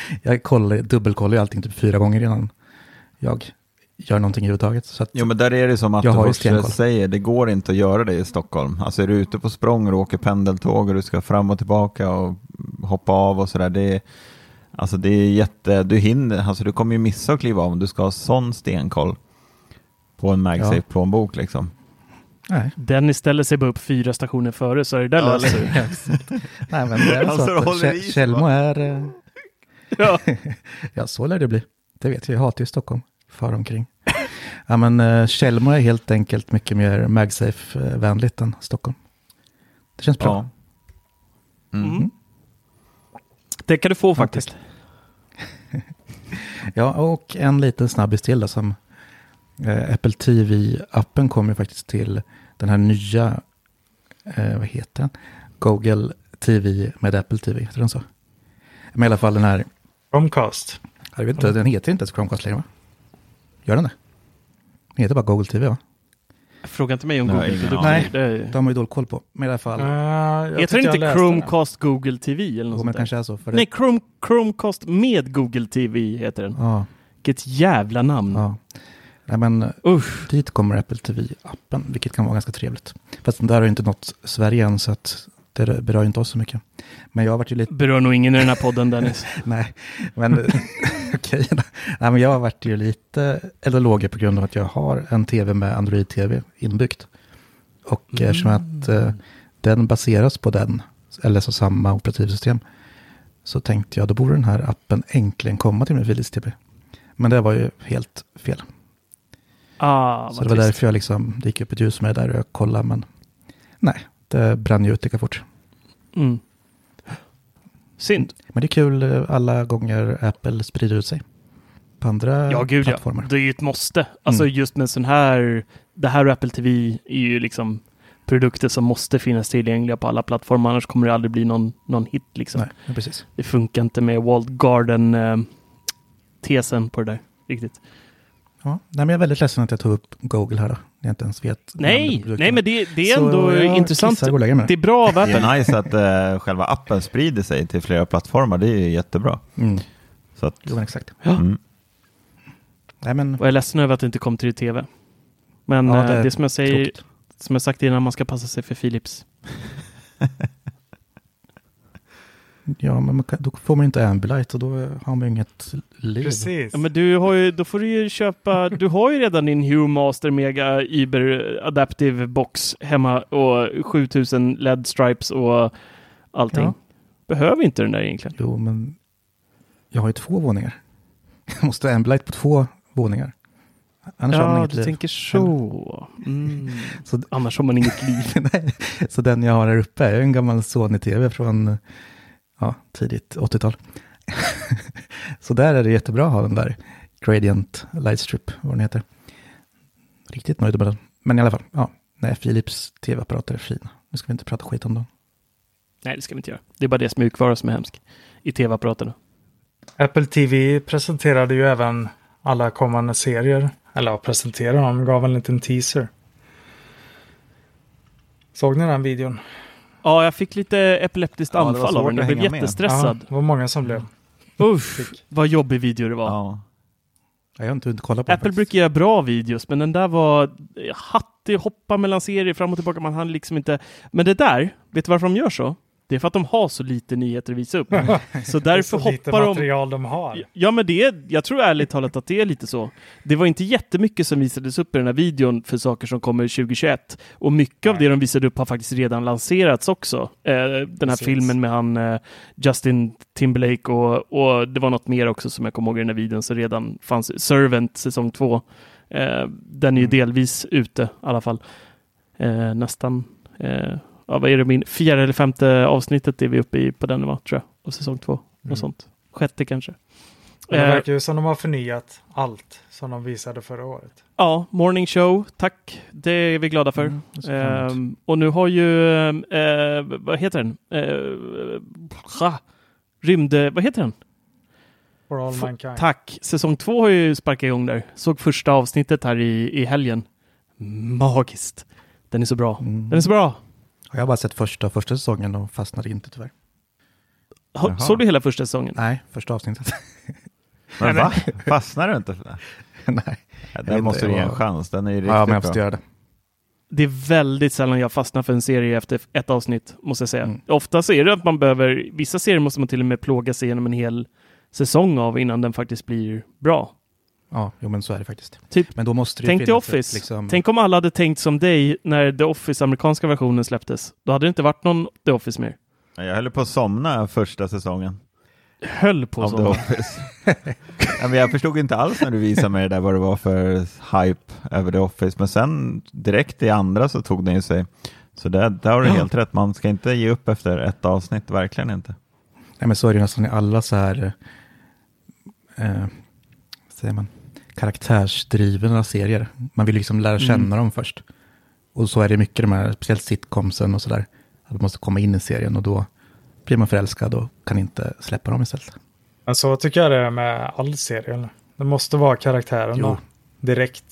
Speaker 1: jag kollar, dubbelkollar ju allting typ fyra gånger innan jag gör någonting överhuvudtaget. Så att,
Speaker 2: Jo men där är det som att
Speaker 1: Jag
Speaker 2: du säger, det går inte att göra det i Stockholm. Alltså är du ute på språng och åker pendeltåg och du ska fram och tillbaka och hoppa av och sådär. Det alltså det är jätte, du hinner, alltså du kommer ju missa att kliva av om du ska ha sån stenkoll på en MagSafe-plånbok liksom.
Speaker 1: nej.
Speaker 3: Den ställer sig bara upp fyra stationer före så är det där
Speaker 2: Ja,
Speaker 3: löser
Speaker 1: nej, men det är
Speaker 2: Alltså,
Speaker 1: så att Tjällmo
Speaker 2: va?
Speaker 1: är, eh,
Speaker 3: ja.
Speaker 1: ja så lär det bli. Det vet jag, jag hatar ju Stockholm, far omkring. Ja men Tjällmo är helt enkelt mycket mer MagSafe-vänligt än Stockholm. Det känns bra.
Speaker 2: Ja. Mm.
Speaker 3: Mm. Det kan du få faktiskt.
Speaker 1: Ja, och en liten snabbis till då, som eh, Apple TV-appen kommer faktiskt till den här nya, eh, vad heter den? Google TV med Apple TV, heter den så? Men i alla fall den här,
Speaker 4: Chromecast.
Speaker 1: jag vet inte, den heter inte ens Chromecast längre va? Gör den det? Den heter bara Google TV va?
Speaker 3: Fråga inte mig om
Speaker 2: Nej,
Speaker 3: Google.
Speaker 2: ingen
Speaker 3: produkter.
Speaker 1: aning.
Speaker 3: Det-
Speaker 1: De har ju dålig koll på. Men i alla fall,
Speaker 4: Uh, jag
Speaker 3: Heter det inte Chromecast Google TV eller
Speaker 1: jo,
Speaker 3: något
Speaker 1: men
Speaker 3: sånt
Speaker 1: kanske är så. För det,
Speaker 3: Nej, Chrome, Chromecast med Google TV heter den.
Speaker 1: Ja,
Speaker 3: Vilket jävla namn.
Speaker 1: ja. Nej, men
Speaker 3: Usch.
Speaker 1: dit kommer Apple TV-appen, vilket kan vara ganska trevligt. Fast den där har ju inte nått Sverige än, så att det berör inte oss så mycket. Men jag har varit ju lite
Speaker 3: Berör nog ingen i den här podden Dennis.
Speaker 1: Nej, men okej. Nej, men jag har varit ju lite eller låg på grund av att jag har en tv med Android-tv inbyggt. Och eftersom att eh, den baseras på den, eller så samma operativsystem, så tänkte jag då borde den här appen äntligen komma till min Philips-TV. Men det var ju helt fel.
Speaker 3: Ah,
Speaker 1: så det var
Speaker 3: trist.
Speaker 1: därför jag liksom, det gick upp ett ljus med det där och jag kollade, men nej, det brann ju ut lika fort.
Speaker 3: Mm. Synd.
Speaker 1: Men det är kul eh, alla gånger Apple sprider ut sig på andra
Speaker 3: Ja, gud ja.
Speaker 1: plattformar.
Speaker 3: Det är ju ett måste. Alltså
Speaker 1: Mm.
Speaker 3: just med sån här, det här och Apple TV är ju liksom produkter som måste finnas tillgängliga på alla plattformar, annars kommer det aldrig bli någon, någon hit liksom.
Speaker 1: Nej, ja, precis.
Speaker 3: Det funkar inte med Walled Garden-tesen på det där riktigt.
Speaker 1: Ja, nej, men jag är väldigt ledsen att jag tog upp Google här då. Jag inte ens vet.
Speaker 3: Nej, nej men det, det är
Speaker 1: Så
Speaker 3: ändå intressant. Det är bra av
Speaker 2: Det
Speaker 3: Apple.
Speaker 2: är nice att eh, själva appen sprider sig till flera plattformar. Det är jättebra.
Speaker 1: Mm.
Speaker 2: Så att,
Speaker 1: Jo, men exakt.
Speaker 3: Ja.
Speaker 2: mm.
Speaker 1: Nej, men
Speaker 3: Och jag är ledsen över att det inte kom till tv. Men
Speaker 1: Ja,
Speaker 3: eh,
Speaker 1: det
Speaker 3: det, som jag säger,
Speaker 1: tråkigt.
Speaker 3: som jag sagt innan, man ska passa sig för Philips.
Speaker 1: Ja, men man kan, då får man ju inte Ambilight och då har man ju inget liv.
Speaker 4: Precis.
Speaker 3: Ja, men du har ju, då får du ju köpa, du har ju redan din Hue Master Mega Uber Adaptive Box hemma och 7000 LED stripes och allting.
Speaker 1: Ja.
Speaker 3: Behöver inte den där egentligen.
Speaker 1: Jo, men jag har ju två våningar. Jag måste ha Ambilight på två våningar. Annars har man
Speaker 3: Ja,
Speaker 1: inget
Speaker 3: du
Speaker 1: liv.
Speaker 3: tänker så. Mm.
Speaker 1: Så,
Speaker 3: Annars har man inget liv.
Speaker 1: nej, så den jag har här uppe är en gammal Sony-TV från ja, tidigt 80-tal. så där är det jättebra att ha den där Gradient Lightstrip, vad den heter. Riktigt nöjd med den. Men i alla fall, ja, nej, Philips TV-apparater är fina. Nu ska vi inte prata skit om dem.
Speaker 3: Nej, det ska vi inte göra. Det är bara deras mjukvara som är hemsk. I tv-apparaterna.
Speaker 4: Apple TV presenterade ju även alla kommande serier. Eller ja, presenterade dem, gav en liten teaser. Såg ni den videon?
Speaker 3: Ja, jag fick lite epileptiskt
Speaker 2: Ja, det var
Speaker 3: anfall av den. Jag blev jättestressad.
Speaker 4: Ja, det var många som blev.
Speaker 3: Usch, vad jobbig video det var.
Speaker 2: ja.
Speaker 1: Jag har inte hunnit kolla på
Speaker 3: Apple
Speaker 1: den
Speaker 3: brukar göra bra videos, men den där var hattig, hoppa mellan serier fram och tillbaka. Man hann liksom inte. Men det där, vet du varför de gör så? Det är för att de har så lite nyheter att visa upp. Så därför
Speaker 4: så lite
Speaker 3: hoppar de.
Speaker 4: material de har.
Speaker 3: Ja, men det är, jag tror ärligt talat att det är lite så. Det var inte jättemycket som visades upp i den här videon för saker som kommer 2021. Och mycket av
Speaker 4: Nej.
Speaker 3: det de visade upp har faktiskt redan lanserats också. Eh, den här
Speaker 4: Precis.
Speaker 3: filmen med han eh, Justin Timberlake och, och det var något mer också som jag kommer ihåg i den här videon som redan fanns. Servant säsong två. Eh, den är ju
Speaker 4: Mm.
Speaker 3: delvis ute i alla fall. Nästan. Eh, ja, vad är det, min fjärde eller femte avsnittet är vi uppe i på den va, tror jag. Och säsong två.
Speaker 4: Mm.
Speaker 3: Något sånt. Sjätte kanske.
Speaker 4: Men Det
Speaker 3: Eh,
Speaker 4: verkar ju som de har förnyat allt som de visade förra året.
Speaker 3: Ja, morning show, tack. Det är vi glada för.
Speaker 1: Mm.
Speaker 3: Ehm, och nu har ju, eh, vad heter den? Eh, rymd, vad heter den?
Speaker 4: For all
Speaker 3: F-
Speaker 4: mankind.
Speaker 3: Tack. Säsong två har ju sparkat igång där. Såg första avsnittet här i, i helgen. Magiskt. Den är så bra.
Speaker 1: Mm.
Speaker 3: Den är så bra.
Speaker 1: Jag har bara sett första, första säsongen och fastnade inte tyvärr.
Speaker 3: Ha, såg du hela första säsongen?
Speaker 1: Nej, första avsnittet.
Speaker 2: Men va? Fastnar du inte för det?
Speaker 1: Nej.
Speaker 2: Ja, Den måste du ge en chans. Den är ju riktigt
Speaker 1: Ja, men jag
Speaker 2: bra.
Speaker 1: måste göra det.
Speaker 3: Det är väldigt sällan jag fastnar för en serie efter ett avsnitt, måste jag säga.
Speaker 1: Mm.
Speaker 3: Ofta så är det att man behöver, vissa serier måste man till och med plåga sig igenom en hel säsong av innan den faktiskt blir bra.
Speaker 1: Ja, jo, men så är det faktiskt.
Speaker 3: Typ,
Speaker 1: Men då måste det
Speaker 3: tänk The Office.
Speaker 1: Liksom,
Speaker 3: Tänk om alla hade tänkt som dig när The Office amerikanska versionen släpptes. Då hade det inte varit någon The Office mer.
Speaker 2: Jag höll på att somna första säsongen
Speaker 3: Höll på
Speaker 2: Office. ja, men jag förstod inte alls när du visade mig det där vad det var för hype över The Office. Men sen direkt i andra så tog den ju sig. Så där, där har du helt rätt. Man ska inte ge upp efter ett avsnitt, verkligen inte.
Speaker 1: Nej, men så är det ju nästan i alla så här, eh, säger man, karaktärsdrivna serier. Man vill liksom lära känna
Speaker 3: Mm.
Speaker 1: dem först. Och så är det mycket de här, speciellt sitcomsen och sådär. Att man måste komma in i serien och då blir man förälskad och kan inte släppa dem istället.
Speaker 4: Men så tycker jag det är med all serie. eller? Det måste vara karaktärerna
Speaker 1: Jo.
Speaker 4: direkt.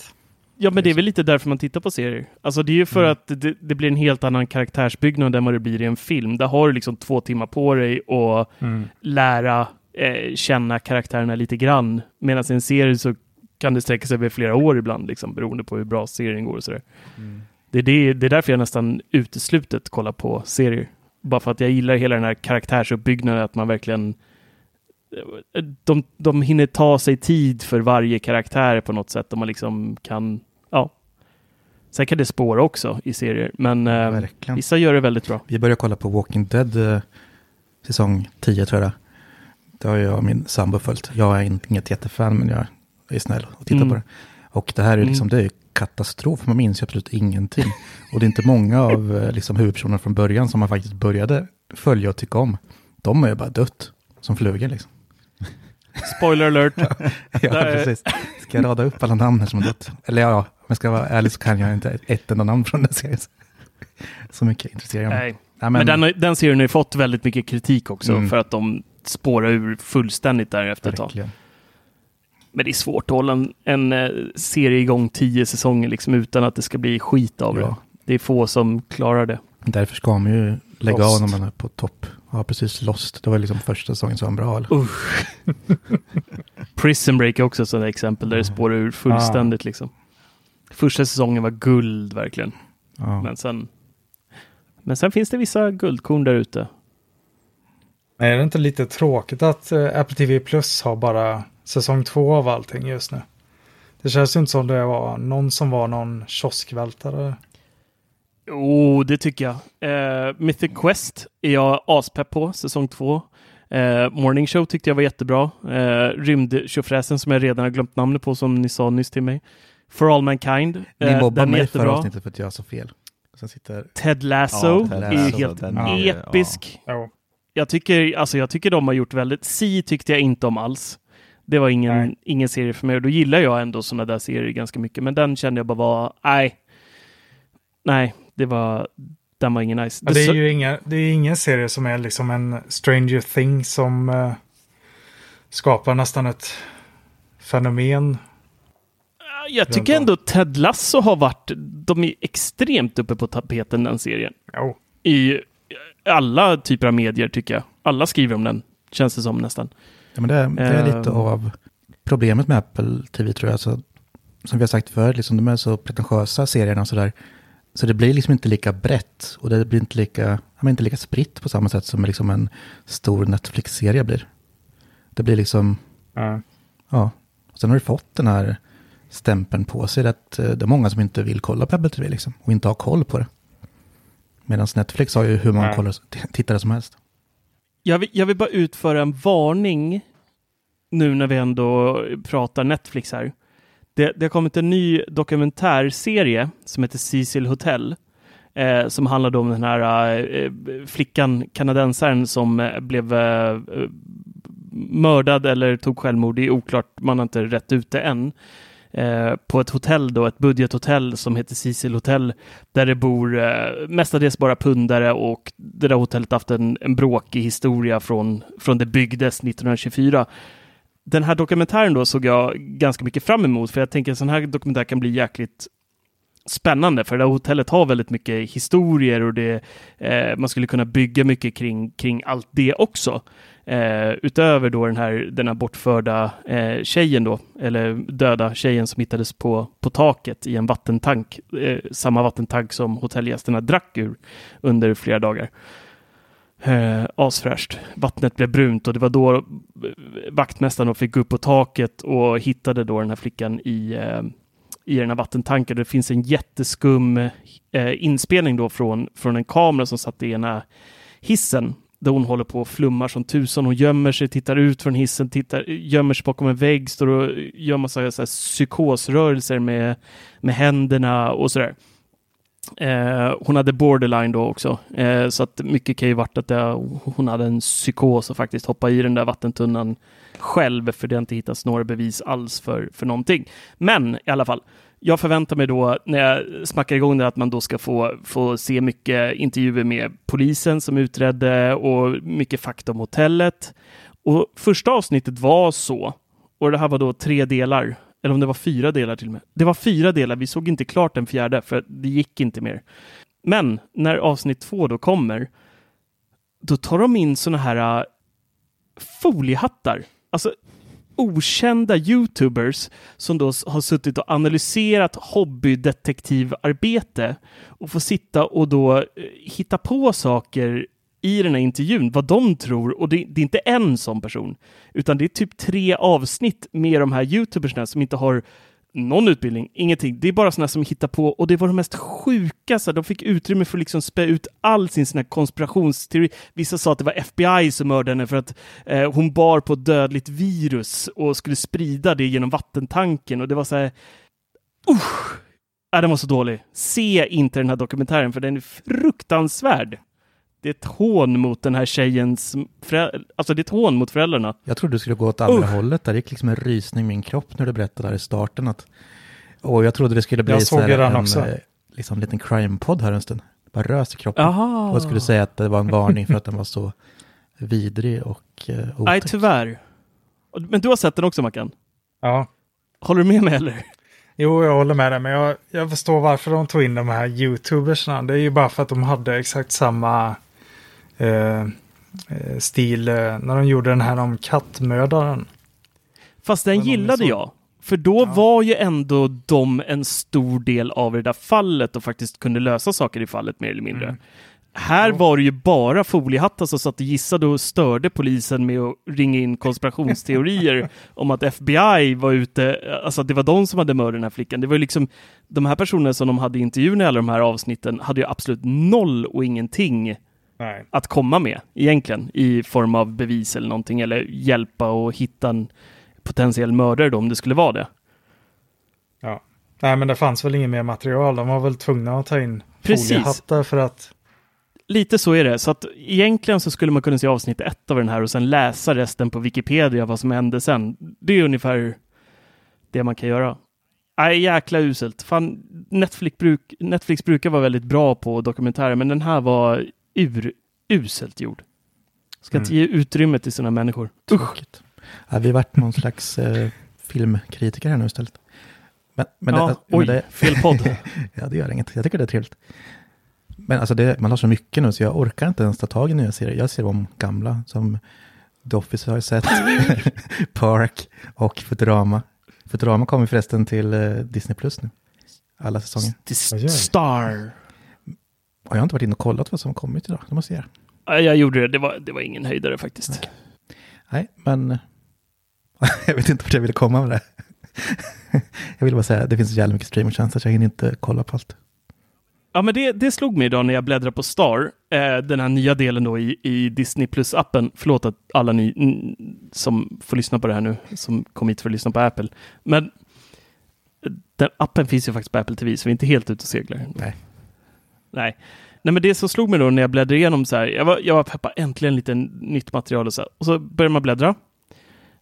Speaker 3: Ja, men det är väl lite därför man tittar på serier. Alltså det är ju för
Speaker 1: Mm.
Speaker 3: att det, det blir en helt annan karaktärsbyggnad än vad det blir i en film. Där har du liksom två timmar på dig och lära eh, känna karaktärerna lite grann. Medan i en serie så kan det sträcka sig över flera år ibland, liksom, beroende på hur bra serien går och sådär. Det, är det, det är därför jag nästan uteslutet kollar på serier. Bara för att jag gillar hela den här karaktärsuppbyggnaden, att man verkligen de, de hinner ta sig tid för varje karaktär på något sätt. Och man liksom kan, ja, Sen kan det spåra också i serier, men eh, vissa gör det väldigt bra.
Speaker 1: Vi började kolla på Walking Dead eh, säsong 10 tror jag det Det har jag och min sambo följt. Jag är inte- inget jättefan men jag är snäll och tittar
Speaker 3: Mm.
Speaker 1: på det. Och det här är liksom, det är katastrof. Man minns ju absolut ingenting. Och det är inte många av eh, liksom, huvudpersonerna från början som man faktiskt började följa och tycka om. De är ju bara dött som flugor liksom.
Speaker 3: Spoiler alert!
Speaker 1: Ja,
Speaker 3: Där-
Speaker 1: precis. Ska jag rada upp alla namn här som har dött? Eller ja, om jag ska vara ärlig så kan jag inte ett enda namn från den serien. Så mycket intresserar jag mig.
Speaker 3: Nej.
Speaker 1: Nej,
Speaker 3: Men, den, har- den serien har ju fått väldigt mycket kritik också
Speaker 1: Mm.
Speaker 3: för att de spårar ur fullständigt där efter ett tag. Men det är svårt att hålla en, en eh, serie igång tio säsonger liksom utan att det ska bli skit av
Speaker 1: Ja.
Speaker 3: det. Det är få som klarar det.
Speaker 1: Därför ska man ju lägga
Speaker 4: Lost.
Speaker 1: av när man är på topp. Ja, precis. Lost. Det var liksom första säsongen som var bra. Eller?
Speaker 3: Usch. Prison Break är också ett sådant exempel där det spårar ur fullständigt liksom. Första säsongen var guld verkligen.
Speaker 1: Ja.
Speaker 3: Men sen, men sen finns det vissa guldkorn där ute.
Speaker 4: Men är det inte lite tråkigt att eh, Apple TV Plus har bara säsong två av allting just nu? Det känns ju inte som det var någon som var någon kioskvältare.
Speaker 3: Jo, det tycker jag. Eh, Mythic Quest är jag aspepp på, säsong två. Eh, Morning Show tyckte jag var jättebra. Eh, Rymdtjofräsen som jag redan har glömt namnet på som ni sa nyss till mig. For All Mankind.
Speaker 1: Ni
Speaker 3: eh,
Speaker 1: mobbade
Speaker 3: den är
Speaker 1: mig förra
Speaker 3: jättebra.
Speaker 1: avsnittet för att jag sa fel. Sen sitter...
Speaker 3: Ted Lasso
Speaker 2: Ja, Ted
Speaker 3: är
Speaker 2: Lasso,
Speaker 3: helt
Speaker 2: den är
Speaker 3: episk.
Speaker 4: Jo.
Speaker 3: Jag tycker, alltså jag tycker de har gjort väldigt... Si tyckte jag inte om alls. Det var ingen,
Speaker 4: Nej.
Speaker 3: ingen serie för mig och då gillar jag ändå sådana där serier ganska mycket. Men den kände jag bara var, nej. Nej, det var, den var ingen nice.
Speaker 4: Ja, det är ju inga, det är ingen serie som är liksom en Stranger Thing som eh, skapar nästan ett fenomen.
Speaker 3: Jag tycker ändå Ted Lasso har varit, de är extremt uppe på tapeten den serien.
Speaker 4: Jo.
Speaker 3: I alla typer av medier tycker jag. Alla skriver om den, känns det som nästan.
Speaker 1: Ja, men det, det är lite
Speaker 3: Ehm.
Speaker 1: av problemet med Apple TV tror jag. Alltså, som vi har sagt förut, liksom, de är så pretentiösa serierna och sådär. Så det blir liksom inte lika brett och det blir inte lika, ja, men inte lika spritt på samma sätt som liksom en stor Netflix-serie blir. Det blir liksom,
Speaker 4: Ja.
Speaker 1: ja. Och sen har du fått den här stämpeln på sig att eh, det är många som inte vill kolla på Apple TV liksom, och inte har koll på det. Medan Netflix har ju hur många kollare, tittare som helst.
Speaker 3: Jag vill, jag vill bara utföra en varning nu när vi ändå pratar Netflix här. Det, det har kommit en ny dokumentärserie som heter Cecil Hotel. Eh, som handlade om den här eh, flickan, kanadensaren, som eh, blev eh, eh, mördad eller tog självmord. Det är oklart, man har inte rätt ut det än. Eh, på ett hotell då, ett budgethotell som heter Cecil Hotel, där det bor eh, mestadels bara pundare och det där hotellet har haft en, en bråkig historia från, från det byggdes 1924. Den här dokumentären då såg jag ganska mycket fram emot, för jag tänker att en sån här dokumentär kan bli jäkligt spännande, för det här hotellet har väldigt mycket historier och det, eh, man skulle kunna bygga mycket kring, kring allt det också. Eh, utöver då den här, den här bortförda eh, tjejen då, eller döda tjejen som hittades på, på taket i en vattentank, eh, samma vattentank som hotellgästerna drack ur under flera dagar. Eh, asfräscht. Vattnet blev brunt och det var då eh, vaktmästaren då fick gå upp på taket och hittade då den här flickan i, eh, i den här vattentanken. Det finns en jätteskum eh, inspelning då från, från en kamera som satt i ena hissen där hon håller på och flummar som tusan. Hon gömmer sig, tittar ut från hissen, tittar, gömmer sig bakom en vägg, står och gör massa så här psykosrörelser med, med händerna och sådär. Eh, hon hade borderline då också, eh, så att mycket kan ju varit att det, hon hade en psykos och faktiskt hoppa i den där vattentunnan själv, för det har inte hittats några bevis alls för, för någonting. Men i alla fall, jag förväntar mig då när jag smackar igång det att man då ska få, få se mycket intervjuer med polisen som utredde och mycket fakta om hotellet. Och första avsnittet var så, och det här var då tre delar, eller om det var fyra delar till och med. Det var fyra delar, vi såg inte klart den fjärde för det gick inte mer. Men när avsnitt två då kommer, då tar de in såna här äh, foliehattar. Alltså okända YouTubers som då har suttit och analyserat hobbydetektivarbete och får sitta och då eh, hitta på saker i den här intervjun, vad de tror. Och det, det är inte en sån person, utan det är typ tre avsnitt med de här YouTubersna som inte har någon utbildning, ingenting. Det är bara sådana som hittar på och det var de mest sjuka. Så de fick utrymme för att liksom spä ut all sin sån här konspirationsteori. Vissa sa att det var FBI som mördade henne för att eh, hon bar på dödligt virus och skulle sprida det genom vattentanken och det var så här. Usch! Äh, den var så dålig. Se inte den här dokumentären för den är fruktansvärd. Det är ett hån mot den här tjejens, alltså det är ett hån mot föräldrarna.
Speaker 1: Jag trodde du skulle gå åt andra
Speaker 3: Usch.
Speaker 1: hållet. Där gick liksom en rysning i min kropp när du berättade där i starten. Att, och jag trodde det skulle bli så här en
Speaker 4: också.
Speaker 1: eh, liksom, liten crime-podd här en stund. Bara rös i kroppen.
Speaker 3: Jaha.
Speaker 1: Och jag skulle säga att det var en varning för att den var så vidrig och eh,
Speaker 3: Nej,
Speaker 1: otäck.
Speaker 3: tyvärr. Men du har sett den också, Mackan?
Speaker 4: Ja.
Speaker 3: Håller du med mig eller?
Speaker 4: Jo, jag håller med dig, men jag, jag förstår varför de tog in de här youtubersna. Det är ju bara för att de hade exakt samma eh, stil eh, när de gjorde den här om kattmördaren.
Speaker 3: Fast den gillade jag. För då
Speaker 4: Ja.
Speaker 3: var ju ändå de en stor del av det där fallet och faktiskt kunde lösa saker i fallet mer eller mindre.
Speaker 4: Mm.
Speaker 3: Här
Speaker 4: Ja.
Speaker 3: var det ju bara foliehattar som satt och gissade och störde polisen med att ringa in konspirationsteorier om att FBI var ute, alltså att det var de som hade mördat den här flickan. Det var ju liksom, de här personerna som de hade i intervjun i alla de här avsnitten hade ju absolut noll och ingenting
Speaker 4: Nej.
Speaker 3: att komma med egentligen i form av bevis eller någonting eller hjälpa och hitta en potentiell mördare då om det skulle vara det.
Speaker 4: Ja. Nej, men det fanns väl inget mer material. De var väl tvungna att ta in
Speaker 3: Precis.
Speaker 4: foliehattar för att...
Speaker 3: Lite så är det, så att egentligen så skulle man kunna se avsnitt ett av den här och sen läsa resten på Wikipedia vad som hände sen. Det är ungefär det man kan göra. Nej, jäkla uselt. Fan, Netflix, bruk, Netflix brukar vara väldigt bra på dokumentärer, men den här var uruselt gjord. Ska inte ge utrymme till sådana människor.
Speaker 1: Tråkigt. Ja, vi varit någon slags eh, filmkritiker här nu istället. Men, men
Speaker 3: ja,
Speaker 1: det, men
Speaker 3: oj,
Speaker 1: det,
Speaker 3: fel podd.
Speaker 1: ja, det gör inget. Jag tycker det är trevligt. Men alltså det, man har så mycket nu så jag orkar inte ens ta tag i nya serier. Jag ser om gamla som The Office har jag sett, Park och Futurama. Futurama kommer förresten till eh, Disney Plus nu. Alla säsonger.
Speaker 3: St-. Star.
Speaker 1: Jag har inte varit inne och kollat vad som kommit idag. Det måste jag göra.
Speaker 3: Ja, Jag gjorde det. Det var, det var ingen höjdare faktiskt.
Speaker 1: Nej, men jag vet inte vart jag ville komma med det. jag vill bara säga att det finns så jävla mycket streamingtjänster så jag hinner inte kolla på allt.
Speaker 3: Ja, men det, det slog mig idag när jag bläddrade på Star, eh, den här nya delen då i, i Disney Plus-appen. Förlåt att alla ni mm, som får lyssna på det här nu, som kom hit för att lyssna på Apple. Men eh, den appen finns ju faktiskt på Apple TV, så vi är inte helt ute och seglar.
Speaker 1: Nej.
Speaker 3: Nej. Nej, men det som slog mig då när jag bläddrade igenom så här, jag var, jag var peppad, äntligen lite nytt material och så här. Och så börjar man bläddra.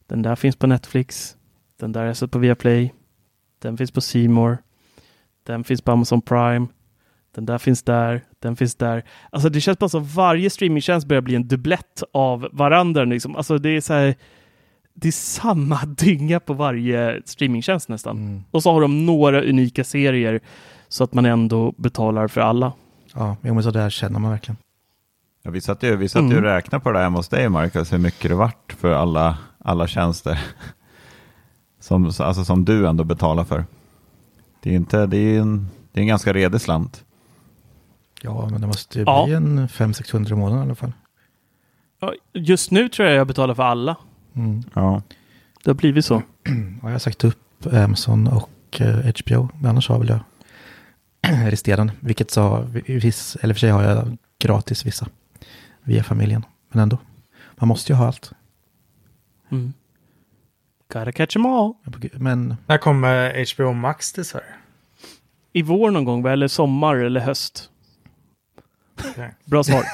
Speaker 3: Den där finns på Netflix. Den där har jag sett på Viaplay. Den finns på More. Den finns på Amazon Prime. Den där finns där, den finns där. Alltså det känns bara som varje streamingtjänst börjar bli en dubblett av varandra. Liksom. Alltså det är så här, det är samma dynga på varje streamingtjänst nästan.
Speaker 1: Mm.
Speaker 3: Och så har de några unika serier så att man ändå betalar för alla.
Speaker 1: Ja, jo, men så där känner man verkligen.
Speaker 2: Ja, vi satt ju, vi satt ju
Speaker 3: Mm.
Speaker 2: och räknade på det här hemma hos dig, Marcus, hur mycket det vart för alla, alla tjänster som, alltså, som du ändå betalar för. Det är, inte, det är, en, det är en ganska redig slant.
Speaker 1: Ja, men det måste ju
Speaker 3: Ja.
Speaker 1: bli en 500-600 i månaden i alla fall.
Speaker 3: Ja, Just nu tror jag jag betalar för alla.
Speaker 1: Mm.
Speaker 2: Ja.
Speaker 3: Det har blivit så.
Speaker 1: Ja, jag har sagt upp Amazon och eh, HBO, men annars har väl jag resterande. Vilket sa, viss, eller för sig har jag gratis vissa via familjen. Men ändå, man måste ju ha allt.
Speaker 3: Mm. Gotta catch 'em all.
Speaker 1: Men
Speaker 4: När kommer HBO Max till Sverige?
Speaker 3: I vår någon gång, eller sommar eller höst.
Speaker 4: Okej.
Speaker 3: Bra svar.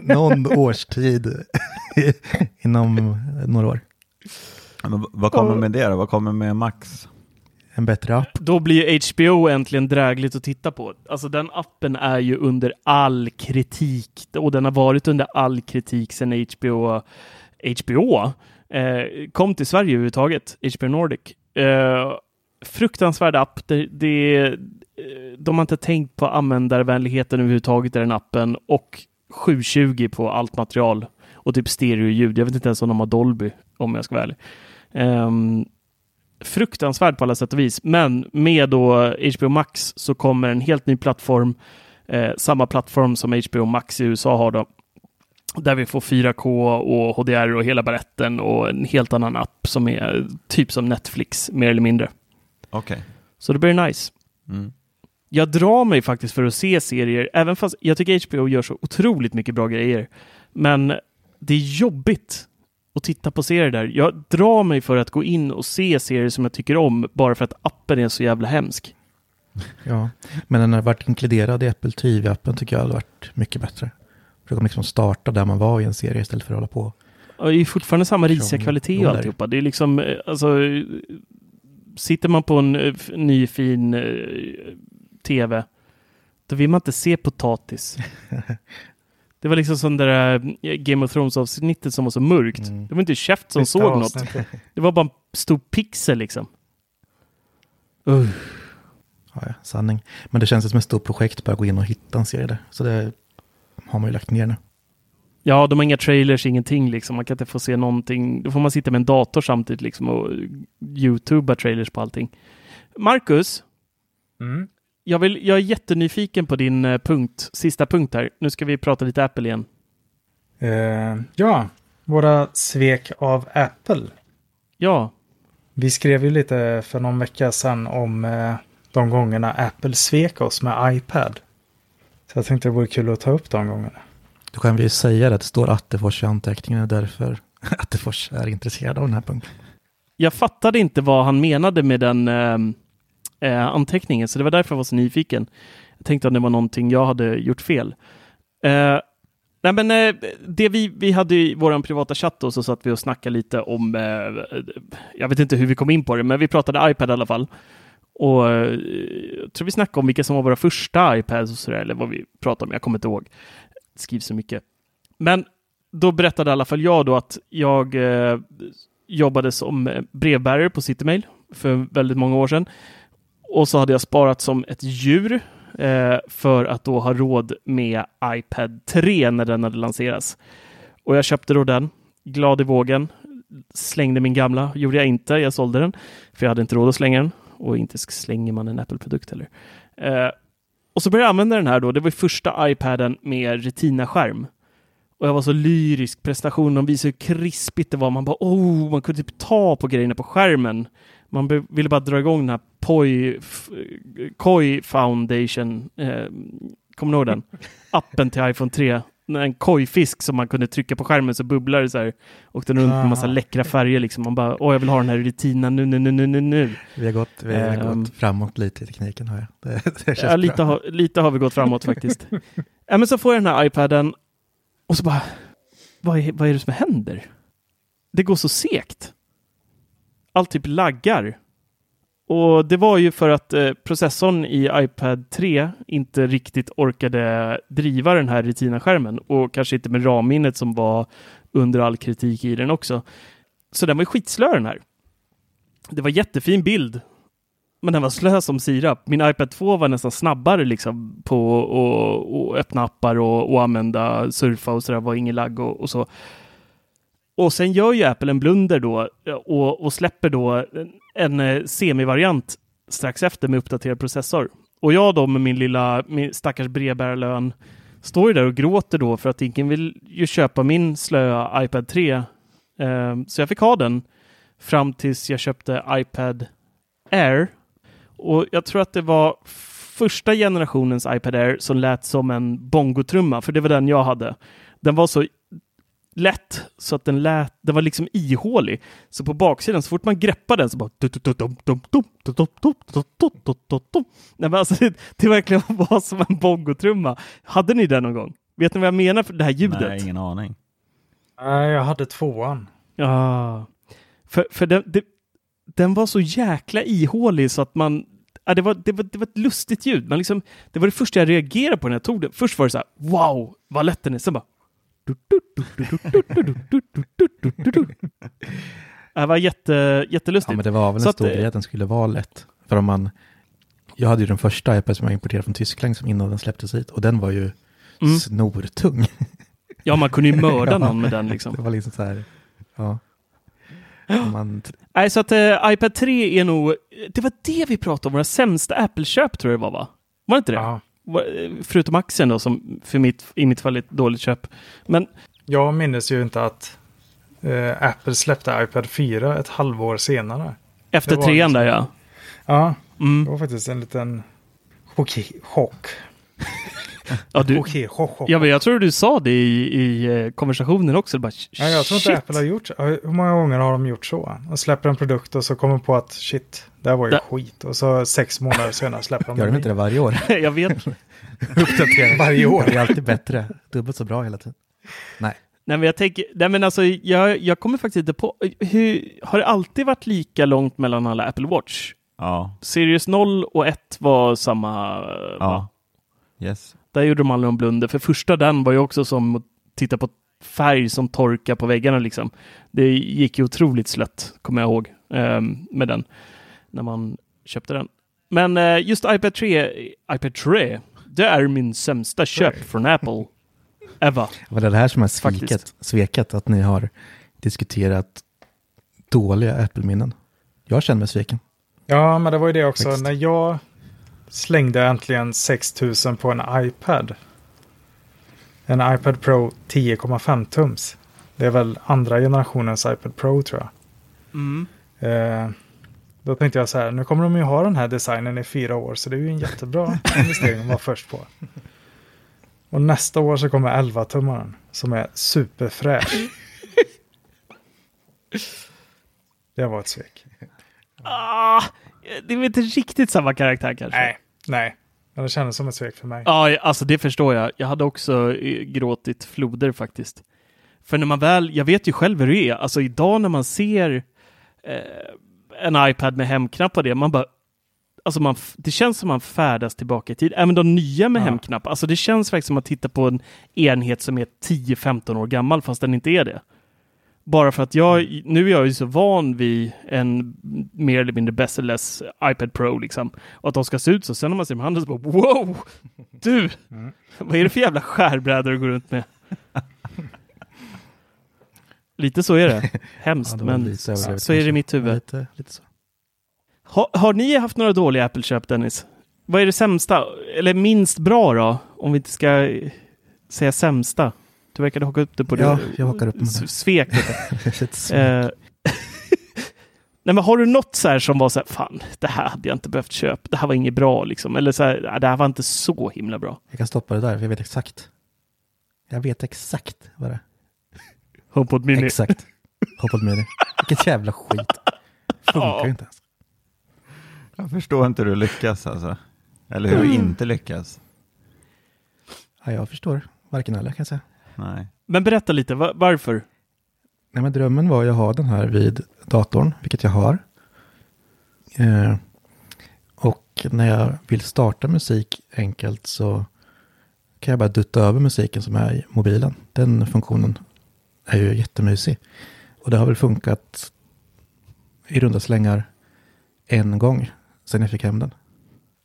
Speaker 1: någon årstid inom några år.
Speaker 2: Men vad kommer med det då? Vad kommer med Max?
Speaker 1: En bättre app.
Speaker 3: Då blir ju HBO äntligen drägligt att titta på. Alltså den appen är ju under all kritik och den har varit under all kritik sedan HBO, HBO eh, kom till Sverige överhuvudtaget, HBO Nordic. Eh, fruktansvärd app. Det, det, eh, de har inte tänkt på användarvänligheten överhuvudtaget i den appen och 720 på allt material och typ stereoljud. Jag vet inte ens om de har Dolby om jag ska vara ärlig. Ehm, fruktansvärd på alla sätt och vis. Men med då HBO Max så kommer en helt ny plattform. Eh, samma plattform som HBO Max i USA har då. Där vi får 4K och HDR och hela baletten och en helt annan app som är typ som Netflix, mer eller mindre.
Speaker 2: Okej.
Speaker 3: Så det blir nice.
Speaker 2: Mm.
Speaker 3: Jag drar mig faktiskt för att se serier, även fast jag tycker HBO gör så otroligt mycket bra grejer. Men det är jobbigt att titta på serier där. Jag drar mig för att gå in och se serier som jag tycker om bara för att appen är så jävla hemsk.
Speaker 1: Ja, men den har varit inkluderad i Apple TV-appen tycker jag hade varit mycket bättre. För de liksom starta där man var i en serie istället för att hålla på.
Speaker 3: Och det är fortfarande samma risiga kvalitet och alltihopa. Det är liksom, eh, alltså, sitter man på en eh, ny fin eh, tv, då vill man inte se potatis. Det var liksom som det där eh, Game of Thrones-avsnittet som var så mörkt.
Speaker 1: Mm.
Speaker 3: Det var inte käft som
Speaker 4: Sista
Speaker 3: såg något. Det var bara en stor pixel liksom. Uh.
Speaker 1: Ja, ja, sanning. Men det känns som ett stort projekt bara att gå in och hitta en serie där. Så det har man ju lagt ner nu.
Speaker 3: Ja, de har inga trailers, ingenting liksom. Man kan inte få se någonting. Då får man sitta med en dator samtidigt liksom och youtuba trailers på allting. Marcus,
Speaker 4: Mm.
Speaker 3: Jag, vill, jag är jättenyfiken på din eh, punkt, sista punkt här. Nu ska vi prata lite Apple igen.
Speaker 4: Eh, ja, våra svek av Apple.
Speaker 3: Ja,
Speaker 4: Vi skrev ju lite för någon vecka sedan om eh, de gångerna Apple svek oss med iPad. Så jag tänkte det vore kul att ta upp de gångerna.
Speaker 1: Då kan vi ju säga det att det står Attefors i anteckningarna därför Attefors är intresserad av den här punkten.
Speaker 3: jag fattade inte vad han menade med den eh, eh, anteckningen, så det var därför jag var så nyfiken. Jag tänkte att det var någonting jag hade gjort fel. Eh, nej men eh, det vi, vi hade i vår privata chatt då, så satt vi och snackade lite om, eh, jag vet inte hur vi kom in på det, men vi pratade iPad i alla fall. Och eh, jag tror vi snackade om vilka som var våra första iPads och sådär, eller vad vi pratade om, jag kommer inte ihåg. Det skrivs så mycket. Men då berättade i alla fall jag då att jag eh, jobbade som brevbärare på Citymail för väldigt många år sedan. Och så hade jag sparat som ett djur eh, för att då ha råd med iPad 3 när den hade lanserats. Och jag köpte då den, glad i vågen, slängde min gamla, gjorde jag inte, jag sålde den, för jag hade inte råd att slänga den. Och inte slänger man en Apple-produkt heller. Eh, och så började jag använda den här då, det var första iPaden med Retina-skärm. Och jag var så lyrisk, prestationen, de visade hur krispigt det var. Man bara oh, man kunde typ ta på grejerna på skärmen. Man ville bara dra igång den här Poi, Koi Foundation, eh, kommer du ihåg den? Appen till iPhone 3. En kojfisk som man kunde trycka på skärmen så bubblar det så här. Åkte runt med massa
Speaker 4: Ah.
Speaker 3: läckra färger liksom. Man bara, åh jag vill ha den här i retina nu, nu, nu, nu, nu, nu.
Speaker 1: Vi har gått, vi har
Speaker 3: Ehm.
Speaker 1: gått framåt lite i tekniken har jag. Det, det
Speaker 3: Ja, lite, har, lite har vi gått framåt faktiskt. ja, men så får jag den här iPaden och så bara, vad är, vad är det som händer? Det går så segt. Allt typ laggar. Och det var ju för att eh, processorn i iPad 3 inte riktigt orkade driva den här Retina-skärmen och kanske inte med RAM-minnet som var under all kritik i den också. Så den var ju skitslö den här. Det var jättefin bild men den var slö som sirap. Min iPad 2 var nästan snabbare liksom på att att öppna appar och, och använda surfa och sådär. var ingen lagg och, och så. Och sen gör ju Apple en blunder då och, och släpper då en, en semivariant strax efter med uppdaterad processor. Och jag då med min lilla min stackars brevbärarlön står ju där och gråter då för att ingen vill ju köpa min slöa iPad 3. Eh, så jag fick ha den fram tills jag köpte iPad Air. Och jag tror att det var första generationens iPad Air som lät som en bongotrumma, för det var den jag hade. Den var så lätt så att den lät, den var liksom ihålig. Så på baksidan, så fort man greppade den så bara... Nej, men alltså, det, det verkligen var som en bongotrumma. Hade ni den någon gång? Vet ni vad jag menar för det här ljudet?
Speaker 2: Nej, ingen aning.
Speaker 4: Nej, jag hade tvåan.
Speaker 3: Ja, för, för det, det, den var så jäkla ihålig så att man... Ja, det, var, det, var, det var ett lustigt ljud. Man liksom, det var det första jag reagerade på när jag tog det. Först var det så här, wow, vad lätt den är. Sen bara... Det var jätte,
Speaker 1: Ja,
Speaker 3: jättelustigt.
Speaker 1: men det var väl en
Speaker 3: att,
Speaker 1: stor
Speaker 3: eh,
Speaker 1: grej att den skulle vara lätt. För om man, jag hade ju den första iPad som jag importerade från Tyskland som innan den släpptes hit och den var ju
Speaker 3: Mm.
Speaker 1: snortung.
Speaker 3: Ja, man kunde ju mörda
Speaker 1: Ja.
Speaker 3: någon med den liksom.
Speaker 1: Det var liksom så här, ja. Man,
Speaker 3: Nej, så att eh, iPad 3 är nog... Det var det vi pratade om, våra sämsta Apple-köp tror jag det var, va? Var det inte det?
Speaker 4: Ja.
Speaker 3: Förutom aktien då, som för mitt, i mitt fall är ett dåligt köp. Men
Speaker 4: Jag minns ju inte att eh, Apple släppte iPad 4 ett halvår senare.
Speaker 3: Efter trean
Speaker 4: liksom-
Speaker 3: där ja.
Speaker 4: Ja,
Speaker 3: Mm.
Speaker 4: det var faktiskt en liten chock. chock.
Speaker 3: Ja du,
Speaker 4: Okej, chock.
Speaker 3: ja men jag tror du sa det i, i eh, konversationen också. Bara,
Speaker 4: Ja, jag tror inte. Apple har gjort så. Hur många gånger har de gjort så? De släpper en produkt och så kommer på att shit, det här var ju
Speaker 3: Det-
Speaker 4: skit. Och så sex månader senare släpper de
Speaker 1: Gör de inte det varje år?
Speaker 3: jag vet.
Speaker 1: Uppdatering
Speaker 4: Varje år.
Speaker 1: Det är alltid bättre. Dubbelt så bra hela tiden. Nej.
Speaker 3: Nej men jag tänker, nej men alltså jag, jag kommer faktiskt inte på, hur, har det alltid varit lika långt mellan alla Apple Watch?
Speaker 2: Ja,
Speaker 3: Series 0 och 1 var samma, va?
Speaker 2: Yes.
Speaker 3: Där gjorde de aldrig någon blunder. För första den var ju också som att titta på färg som torkar på väggarna liksom. Det gick ju otroligt slött, kommer jag ihåg, ehm, med den. När man köpte den. Men eh, just iPad 3, iPad 3, det är min sämsta köp från Apple. Ever.
Speaker 1: Var det det här som är sviket,
Speaker 3: Faktiskt.
Speaker 1: sveket? Att ni har diskuterat dåliga Apple-minnen? Jag känner mig sviken.
Speaker 4: Ja, men det var ju det också.
Speaker 1: Faktiskt.
Speaker 4: När jag slängde äntligen 6000 på en iPad. En iPad Pro 10,5 tums. Det är väl andra generationens iPad Pro tror jag.
Speaker 3: Mm.
Speaker 4: Eh, då tänkte jag så här, nu kommer de ju ha den här designen i fyra år, så det är ju en jättebra investering att vara först på. Och nästa år så kommer 11-tummaren, som är superfräsch. Det var ett svek.
Speaker 3: Ah, det är väl inte riktigt samma karaktär kanske?
Speaker 4: Nej, nej. Men det kändes som ett svek för mig.
Speaker 3: Ja, alltså det förstår jag. Jag hade också eh, gråtit floder faktiskt. För när man väl, jag vet ju själv hur det är, alltså idag när man ser eh, en iPad med hemknapp och det, man bara, alltså man, det känns som man färdas tillbaka i tid. Även de nya med
Speaker 4: Ja.
Speaker 3: hemknapp, alltså det känns faktiskt som att titta på en enhet som är 10-15 år gammal fast den inte är det. Bara för att jag, nu är jag ju så van vid en mer eller mindre besserless iPad Pro liksom. Och att de ska se ut så. Sen när man ser dem i handen så bara wow! Du!
Speaker 4: Mm.
Speaker 3: Vad är det för jävla skärbrädor du går runt med? Lite så är det. Hemskt,
Speaker 1: Ja,
Speaker 3: men
Speaker 1: överdrivet
Speaker 3: så är det i mitt huvud.
Speaker 1: Lite, lite så.
Speaker 3: Ha, har ni haft några dåliga Apple-köp, Dennis? Vad är det sämsta? Eller minst bra då? Om vi inte ska säga sämsta. Du verkade haka upp det på
Speaker 1: Ja,
Speaker 3: det.
Speaker 1: jag hakar upp det med det.
Speaker 3: S- Sveket.
Speaker 1: Lite så.
Speaker 3: Eh, Nej, men har du något så här som var så här, fan, det här hade jag inte behövt köpa, det här var inget bra liksom, eller så här, "Nej, det här var inte så himla bra.
Speaker 1: Jag kan stoppa det där, för jag vet exakt. Jag vet exakt vad det är.
Speaker 3: HomePod Mini.
Speaker 1: Exakt. HomePod Mini. Vilket jävla skit. Funkar
Speaker 3: Ja.
Speaker 1: ju inte ens.
Speaker 2: Jag förstår inte hur du lyckas alltså. Eller hur du inte lyckas.
Speaker 1: Ja, jag förstår varken eller kan jag säga.
Speaker 2: Nej.
Speaker 3: Men berätta lite, va- varför?
Speaker 1: Nej, men drömmen var att ha den här vid datorn, vilket jag har. Eh, och när jag vill starta musik enkelt så kan jag bara dutta över musiken som är i mobilen. Den funktionen är ju jättemysig. Och det har väl funkat i runda slängar en gång sedan jag fick hem den.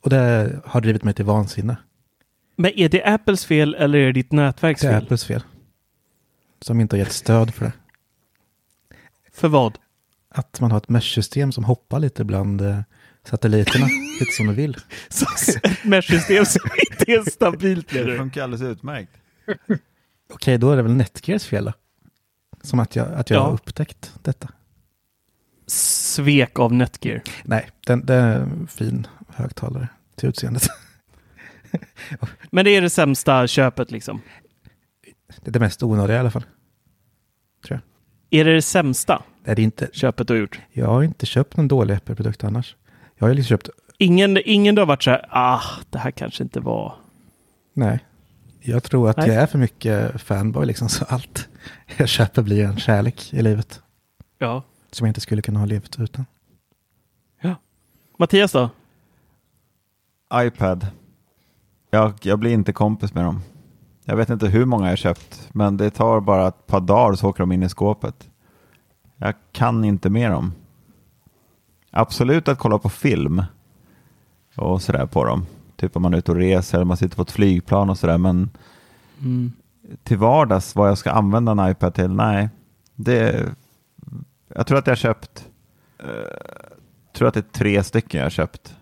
Speaker 1: Och det har drivit mig till vansinne.
Speaker 3: Men är det Apples fel eller är det ditt nätverks
Speaker 1: Det är
Speaker 3: fel?
Speaker 1: Apples fel. Som inte har gett stöd för det.
Speaker 3: För vad?
Speaker 1: Att man har ett mesh-system som hoppar lite bland eh, satelliterna, lite som de vill.
Speaker 3: Så ett mesh-system som inte är stabilt
Speaker 2: Det
Speaker 3: du?
Speaker 2: funkar alldeles utmärkt.
Speaker 1: Okej, då är det väl Netgears fel då? Som att jag, att jag
Speaker 3: Ja.
Speaker 1: har upptäckt detta.
Speaker 3: Svek av Netgear.
Speaker 1: Nej, den, det är en fin högtalare till utseendet.
Speaker 3: Men det är det sämsta köpet liksom.
Speaker 1: Det är det mest onödiga i alla fall.
Speaker 3: Är det det sämsta
Speaker 1: Det är det inte.
Speaker 3: köpet du har gjort?
Speaker 1: Jag har inte köpt någon dålig Apple-produkt annars. Jag har liksom köpt,
Speaker 3: Ingen, ingen du har varit så här, ah, det här kanske inte var...
Speaker 1: nej. Jag tror att
Speaker 3: Nej.
Speaker 1: jag är för mycket fanboy liksom, så allt jag köper blir en kärlek i livet.
Speaker 3: Ja.
Speaker 1: Som jag inte skulle kunna ha levt utan.
Speaker 3: Mattias då?
Speaker 2: iPad. Jag, jag blir inte kompis med dem. Jag vet inte hur många jag köpt, men det tar bara ett par dagar så åker de in i skåpet. Jag kan inte med dem. Absolut att kolla på film och sådär på dem. Typ om man är ute och reser eller man sitter på ett flygplan och sådär. Men
Speaker 3: Mm.
Speaker 2: till vardags vad jag ska använda en iPad till, nej. Det, jag tror att jag har köpt, eh, tror att det är tre stycken jag har köpt.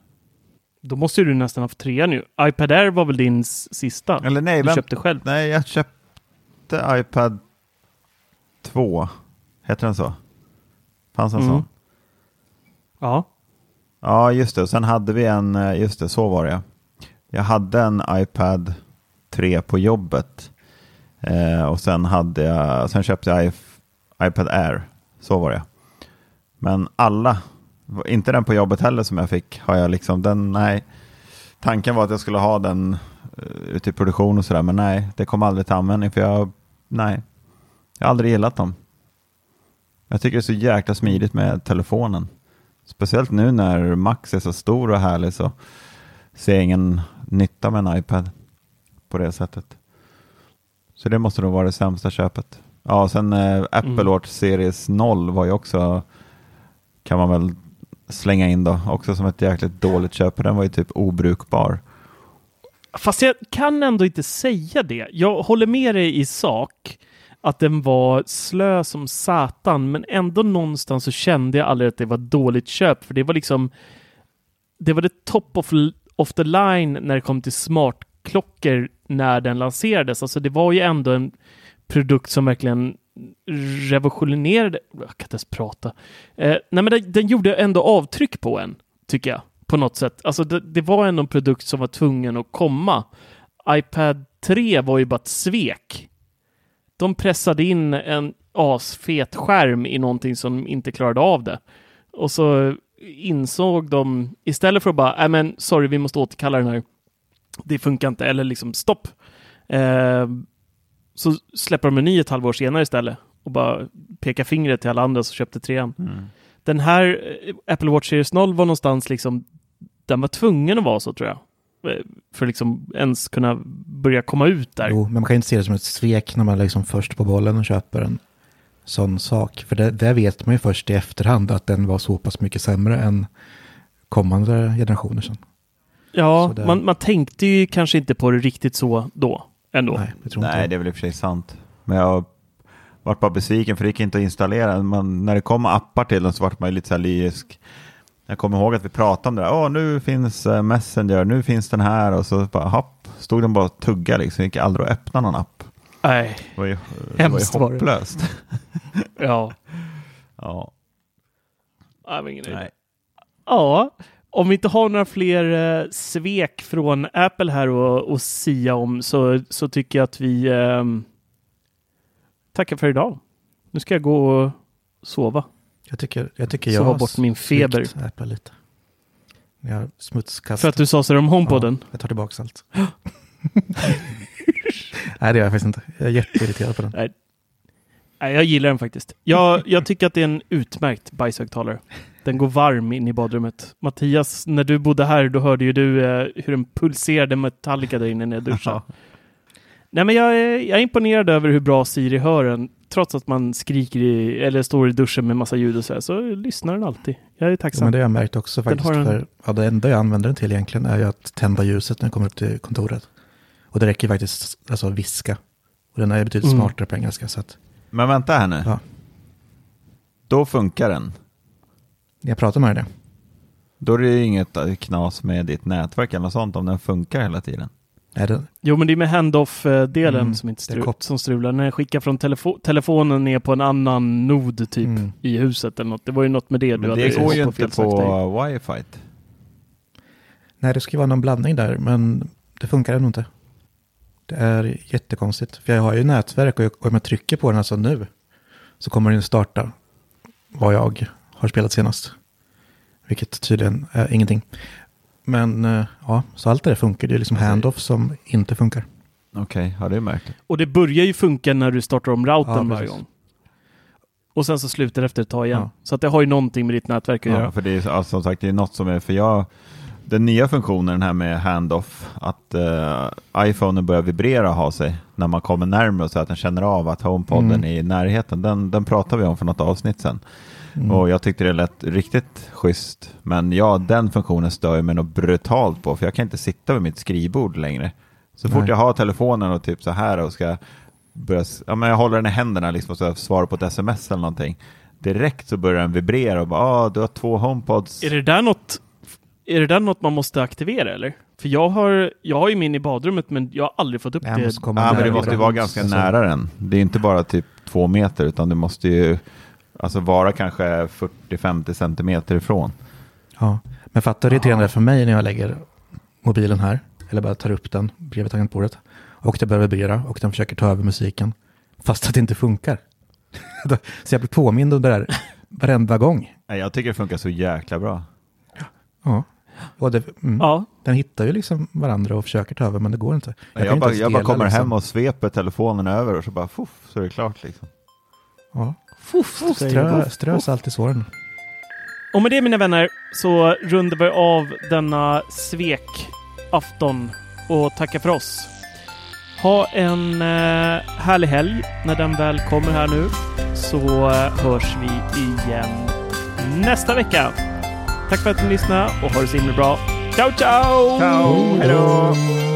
Speaker 3: Då måste du nästan haft tre nu. iPad Air var väl din sista?
Speaker 2: Eller nej,
Speaker 3: du köpte själv?
Speaker 2: Nej, jag köpte iPad 2. Heter den så? Fanns en
Speaker 3: Mm.
Speaker 2: sån?
Speaker 3: Ja.
Speaker 2: Ja, just det. Sen hade vi en, eh, just det, så var det. Jag hade en iPad 3 på jobbet. Eh, och sen, hade jag, sen köpte jag iP- iPad Air. Så var det. Men alla, inte den på jobbet heller som jag fick, har jag liksom, den, nej. Tanken var att jag skulle ha den eh, ute i produktion och sådär, men nej, det kom aldrig till användning för jag, nej, jag har aldrig gillat dem. Jag tycker det är så jäkla smidigt med telefonen. Speciellt nu när Max är så stor och härlig så ser jag ingen nytta med en iPad på det sättet. Så det måste nog vara det sämsta köpet. Ja, och sen eh, Apple
Speaker 3: Mm.
Speaker 2: Watch Series 0 var ju också, kan man väl slänga in då, också som ett jäkligt dåligt köp. Den var ju typ obrukbar.
Speaker 3: Fast jag kan ändå inte säga det. Jag håller med dig i sak att den var slö som satan, men ändå någonstans så kände jag aldrig att det var ett dåligt köp, för det var liksom det var det top of, of the line när det kom till smartklockor när den lanserades. Alltså det var ju ändå en produkt som verkligen revolutionerade, jag kan inte ens prata. Eh, nej men den, den gjorde ändå avtryck på en, tycker jag, på något sätt. Alltså det, det var ändå en produkt som var tvungen att komma. iPad 3 var ju bara ett svek. De pressade in en asfet skärm i någonting som inte klarade av det. Och så insåg de, istället för att bara, nej men sorry, vi måste återkalla den här. Det funkar inte, eller liksom stopp. Eh, så släpper de en ny ett halvår senare istället och bara pekar fingret till alla andra som köpte trean. Den här eh, Apple Watch Series 0 var någonstans liksom, den var tvungen att vara så tror jag. Eh, För att liksom ens kunna börja komma ut där.
Speaker 1: Jo, men man kan inte se det som ett svek när man är liksom först på bollen och köper en sån sak. För det, det vet man ju först i efterhand att den var så pass mycket sämre än kommande generationer sen.
Speaker 3: Ja, man, man tänkte ju kanske inte på det riktigt så då ändå.
Speaker 1: Nej, jag tror inte
Speaker 2: Nej, det är väl i och för sig sant. Men jag vart bara besviken för det gick inte att installera. Man, när det kom appar till den så vart man ju lite så här lyrisk. Jag kommer ihåg att vi pratade om det där. Åh, nu finns eh, Messenger, nu finns den här. Och så bara, hopp, stod den bara och tugga liksom. Det gick aldrig att öppna någon app.
Speaker 3: Nej,
Speaker 2: Det var ju, det var ju
Speaker 3: Hemskt var det.
Speaker 2: hopplöst.
Speaker 3: ja.
Speaker 2: ja,
Speaker 3: Jag har ingen idé.
Speaker 2: nej.
Speaker 3: Ja, om vi inte har några fler eh, svek från Apple här och, och sia om så, så tycker jag att vi ehm, tackar för idag. Nu ska jag gå och sova.
Speaker 1: Jag tycker jag, tycker jag har
Speaker 3: bort min feber.
Speaker 1: Apple lite. Jag har smutskastat.
Speaker 3: För att du sa så om HomePoden.
Speaker 1: Ja, jag tar tillbaka allt. Nej, det gör jag faktiskt inte. Jag är jätteirriterad på den.
Speaker 3: Nej. Nej, jag gillar den faktiskt. Jag, jag tycker att det är en utmärkt bajshögtalare. Den går varm in i badrummet. Mattias, när du bodde här, då hörde ju du eh, hur den pulserade Metallica där inne när jag duschade. Nej, men jag är, jag är imponerad över hur bra Siri hör den. Trots att man skriker i, eller står i duschen med massa ljud och så här, så lyssnar den alltid. Jag är
Speaker 1: Ja,
Speaker 3: tacksam.
Speaker 1: men det har jag märkt också faktiskt.
Speaker 3: har en-
Speaker 1: För, ja, det enda jag använder den till egentligen är ju att tända ljuset när jag kommer upp till kontoret. Och det räcker faktiskt alltså viska. Och den är betydligt
Speaker 3: Mm.
Speaker 1: smartare på engelska. Så att
Speaker 2: Men vänta här nu.
Speaker 1: Ja.
Speaker 2: Då funkar den.
Speaker 1: Jag pratar med det.
Speaker 2: Då är det ju inget knas med ditt nätverk eller något sånt om den funkar hela tiden.
Speaker 1: Är det,
Speaker 3: Jo, men det är med handoff-delen
Speaker 1: Mm,
Speaker 3: som, inte
Speaker 1: det är
Speaker 3: stru-
Speaker 1: kop-
Speaker 3: som strular. När jag skickar från telefo- telefonen ner på en annan nod typ
Speaker 1: Mm.
Speaker 3: i huset eller något. Det var ju något med det du
Speaker 2: Men
Speaker 3: hade
Speaker 2: det går ju
Speaker 3: på
Speaker 2: inte
Speaker 3: grej.
Speaker 2: på wifi.
Speaker 1: nej, det ska vara någon blandning där, men det funkar ändå inte. Det är jättekonstigt. För jag har ju nätverk och jag- och om jag trycker på den alltså nu så kommer den starta vad jag har spelat senast. Vilket tydligen är ingenting. Men eh, ja, så allt det där funkar. Det är liksom handoff som inte funkar.
Speaker 2: Okej, ja det är märkligt.
Speaker 3: Och det börjar ju funka när du startar om routern
Speaker 1: Ja,
Speaker 3: varje gång. Och sen så slutar det efter ett tag igen.
Speaker 1: Ja.
Speaker 3: Så att det har ju någonting med ditt nätverk att
Speaker 2: Ja,
Speaker 3: göra.
Speaker 2: för det är alltså, som sagt det är något som är, för jag, den nya funktionen den här med handoff, att uh, iPhonen börjar vibrera och ha sig när man kommer närmare så att den känner av att HomePoden
Speaker 1: Mm.
Speaker 2: är i närheten. Den, den pratade vi om för något avsnitt sedan.
Speaker 1: Mm.
Speaker 2: Och jag tyckte det lät riktigt schysst. Men ja, den funktionen stör jag mig något brutalt på, för jag kan inte sitta vid mitt skrivbord längre. Så fort
Speaker 1: Nej.
Speaker 2: jag har telefonen och typ så här och ska börja, ja men jag håller den i händerna liksom och så svarar på ett sms eller någonting. Direkt så börjar den vibrera och bara, ah, du har två HomePods.
Speaker 3: Är det där något är det där något man måste aktivera eller? För jag har, jag har ju min i badrummet men jag har aldrig fått upp
Speaker 1: Nej,
Speaker 3: det.
Speaker 2: Ja, men det
Speaker 1: nära
Speaker 2: måste ju vara ganska nära den. Det är inte bara typ två meter, utan du måste ju alltså vara kanske 40-50 centimeter ifrån.
Speaker 1: Ja, men fattar irriterande det är för mig när jag lägger mobilen här, eller bara tar upp den bredvid tangentbordet, och det börjar vibrera och den försöker ta över musiken, fast att det inte funkar. så jag blir påmind om det där varenda gång.
Speaker 2: Nej, Jag tycker det funkar så jäkla bra.
Speaker 1: Ja, och det, mm,
Speaker 3: Ja,
Speaker 1: den hittar ju liksom varandra och försöker ta över, men det går inte.
Speaker 2: Jag,
Speaker 1: inte
Speaker 2: bara,
Speaker 1: ens
Speaker 2: jag bara kommer
Speaker 1: liksom.
Speaker 2: hem och sveper telefonen över och så bara fuff, så är det klart liksom.
Speaker 1: Ja.
Speaker 3: Fuff,
Speaker 1: Strö, strö salt i såren.
Speaker 3: Och med det mina vänner så rundar vi av denna svekafton och tackar för oss. Ha en eh, härlig helg när den väl kommer här nu så eh, hörs vi igen nästa vecka. Tack för att ni lyssnade och ha det så himla bra. Ciao, ciao!
Speaker 2: Ciao, hej då!